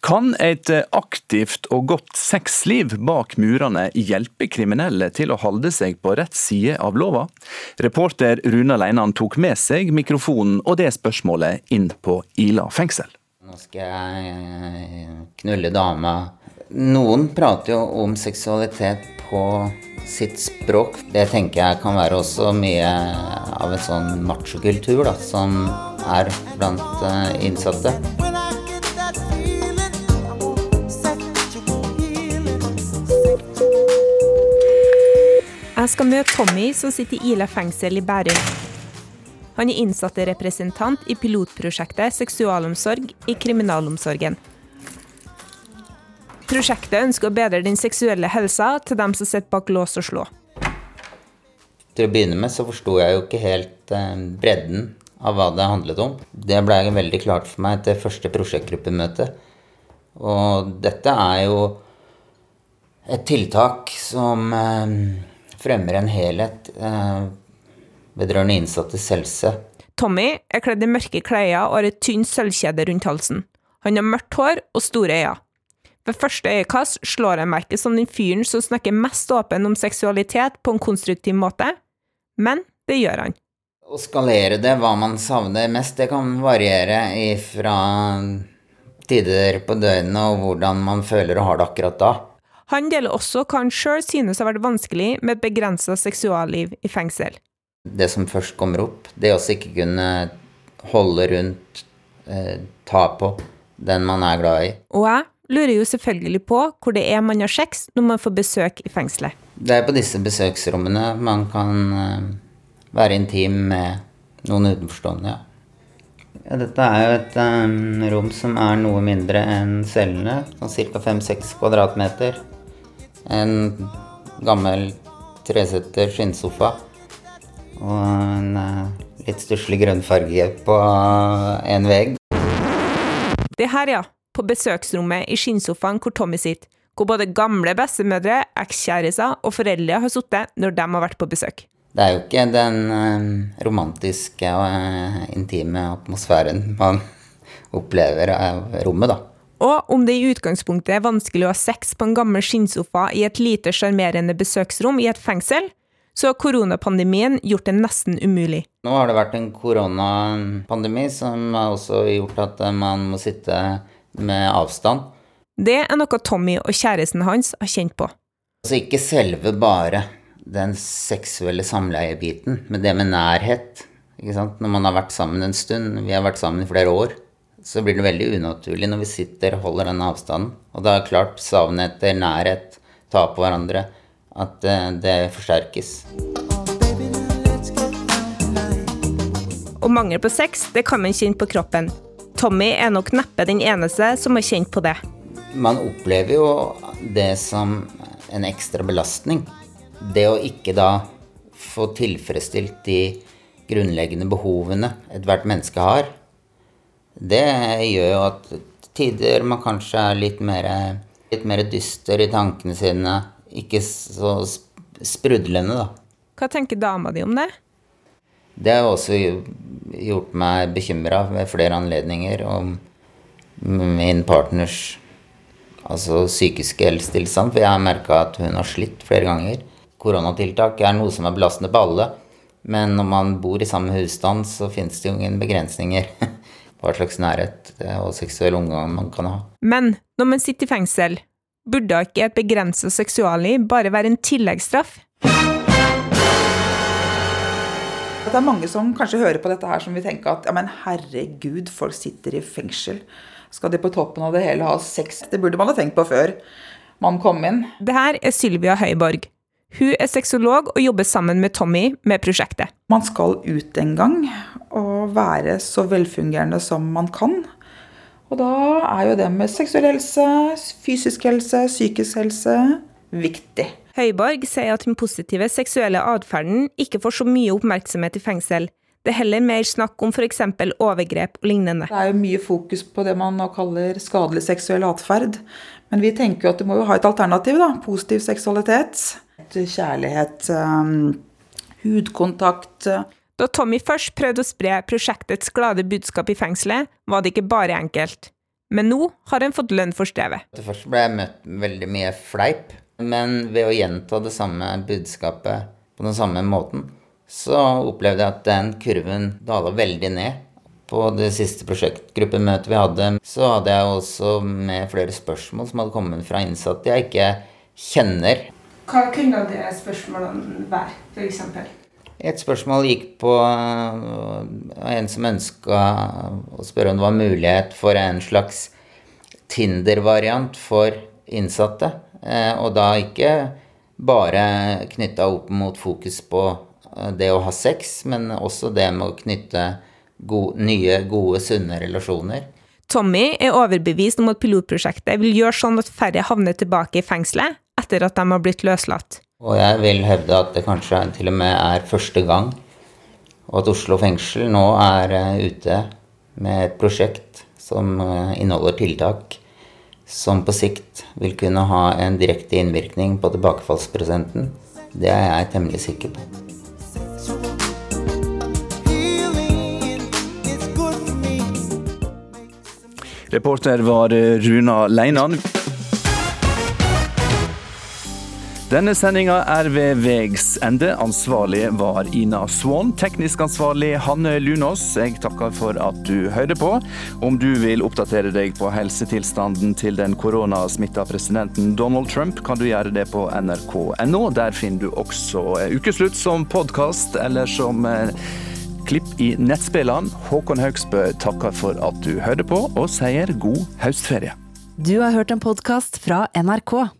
Kan et aktivt og godt sexliv bak murene hjelpe kriminelle til å holde seg på rett side av lova? Reporter Runa Leinan tok med seg mikrofonen og det spørsmålet inn på Ila fengsel. Nå skal jeg knulle dama. Noen prater jo om seksualitet på sitt språk. Det tenker jeg kan være også mye av en sånn machokultur da, som er blant eh, innsatte. Jeg skal møte Tommy, som sitter i Ila fengsel i Bærum. Han er innsatte-representant i pilotprosjektet Seksualomsorg i kriminalomsorgen. Prosjektet ønsker å bedre den seksuelle helsa til dem som sitter bak lås og slå. Til å begynne med så forsto jeg jo ikke helt eh, bredden av hva det handlet om. Det ble veldig klart for meg etter første prosjektgruppemøte. Og dette er jo et tiltak som eh, fremmer en helhet eh, vedrørende innsattes helse. Tommy er kledd i mørke klær og har et tynt sølvkjede rundt halsen. Han har mørkt hår og store øyne. Ved første øyekast slår jeg merke som den fyren som snakker mest åpen om seksualitet på en konstruktiv måte, men det gjør han. Å skalere det, hva man savner mest, det kan variere fra tider på døgnet og hvordan man føler og har det akkurat da. Han deler også hva han sjøl synes har vært vanskelig med et begrensa seksualliv i fengsel. Det som først kommer opp, det å ikke kunne holde rundt, eh, ta på den man er glad i. Og jeg lurer jo selvfølgelig på hvor det er man har sex når man får besøk i fengselet. Det er på disse besøksrommene man kan eh, være intim med noen utenforstående, ja. dette er jo et um, rom som er noe mindre enn cellene. Sånn ca. 5-6 kvadratmeter. En gammel tresetter skinnsofa. Og en uh, litt stusslig grønnfarge på en vegg. Det her, ja på besøksrommet i skinnsofaen hvor Tommy sitter, hvor både gamle bestemødre, ekskjærester og foreldre har sittet når de har vært på besøk. Det er jo ikke den uh, romantiske og uh, intime atmosfæren man opplever av rommet, da. Og om det i utgangspunktet er vanskelig å ha sex på en gammel skinnsofa i et lite sjarmerende besøksrom i et fengsel, så har koronapandemien gjort det nesten umulig. Nå har det vært en koronapandemi som har også gjort at man må sitte med avstand. Det er noe Tommy og kjæresten hans har kjent på. Altså ikke selve bare den seksuelle samleiebiten, men det med nærhet. Når man har vært sammen en stund, vi har vært sammen i flere år, så blir det veldig unaturlig når vi sitter og holder den avstanden. Og da er klart savnet etter nærhet, ta på hverandre, at det, det forsterkes. Og mangel på sex, det kan man kjenne på kroppen. Tommy er nok neppe den eneste som har kjent på det. Man opplever jo det som en ekstra belastning. Det å ikke da få tilfredsstilt de grunnleggende behovene ethvert menneske har, det gjør jo at tider man kanskje er litt mer, litt mer dyster i tankene sine. Ikke så sprudlende, da. Hva tenker dama di om det? Det har også gjort meg bekymra ved flere anledninger om min partners altså psykiske helsetilstand, for jeg har merka at hun har slitt flere ganger. Koronatiltak er noe som er belastende på alle, men når man bor i samme husstand, så finnes det jo ingen begrensninger på hva slags nærhet og seksuell omgang man kan ha. Men når man sitter i fengsel, burde ikke et begrenset seksualliv bare være en tilleggsstraff? Det er mange som kanskje hører på dette her som vil tenke at ja, men herregud, folk sitter i fengsel. Skal de på toppen av det hele ha sex? Det burde man ha tenkt på før man kom inn. Det her er Sylvia Høiborg. Hun er sexolog og jobber sammen med Tommy med prosjektet. Man skal ut en gang og være så velfungerende som man kan. Og da er jo det med seksuell helse, fysisk helse, psykisk helse viktig. Høiborg sier at den positive seksuelle atferden ikke får så mye oppmerksomhet i fengsel. Det er heller mer snakk om f.eks. overgrep og lignende. Det er jo mye fokus på det man nå kaller skadelig seksuell atferd. Men vi tenker jo at du må jo ha et alternativ. da, Positiv seksualitet. Kjærlighet. Um, hudkontakt. Da Tommy først prøvde å spre prosjektets glade budskap i fengselet, var det ikke bare enkelt. Men nå har han fått lønn for strevet. Først ble jeg møtt veldig mye fleip, men ved å gjenta det samme budskapet på den samme måten, så opplevde jeg at den kurven dala veldig ned. På det siste prosjektgruppemøtet vi hadde, så hadde jeg også med flere spørsmål som hadde kommet fra innsatte jeg ikke kjenner. Hva kunne det spørsmålene være, f.eks.? Et spørsmål gikk på en som ønska å spørre om det var mulighet for en slags Tinder-variant for innsatte. Eh, og da ikke bare knytta opp mot fokus på Eh, det å ha sex, men også det med å knytte gode, nye, gode, sunne relasjoner. Tommy er overbevist om at pilotprosjektet vil gjøre sånn at færre havner tilbake i fengselet etter at de har blitt løslatt. Og jeg vil hevde at det kanskje til og med er første gang, og at Oslo fengsel nå er eh, ute med et prosjekt som eh, inneholder tiltak som på sikt vil kunne ha en direkte innvirkning på tilbakefallsprosenten. Det er jeg temmelig sikker på. Reporter var Runa Leinan. Denne sendinga er ved vegs ende. Ansvarlig var Ina Swan. Teknisk ansvarlig Hanne Lunås. Jeg takker for at du hører på. Om du vil oppdatere deg på helsetilstanden til den koronasmitta presidenten Donald Trump, kan du gjøre det på nrk.no. Der finner du også Ukeslutt som podkast eller som eh, klipp i nettspillene. Håkon Haugsbø takker for at du hører på, og sier god høstferie. Du har hørt en podkast fra NRK.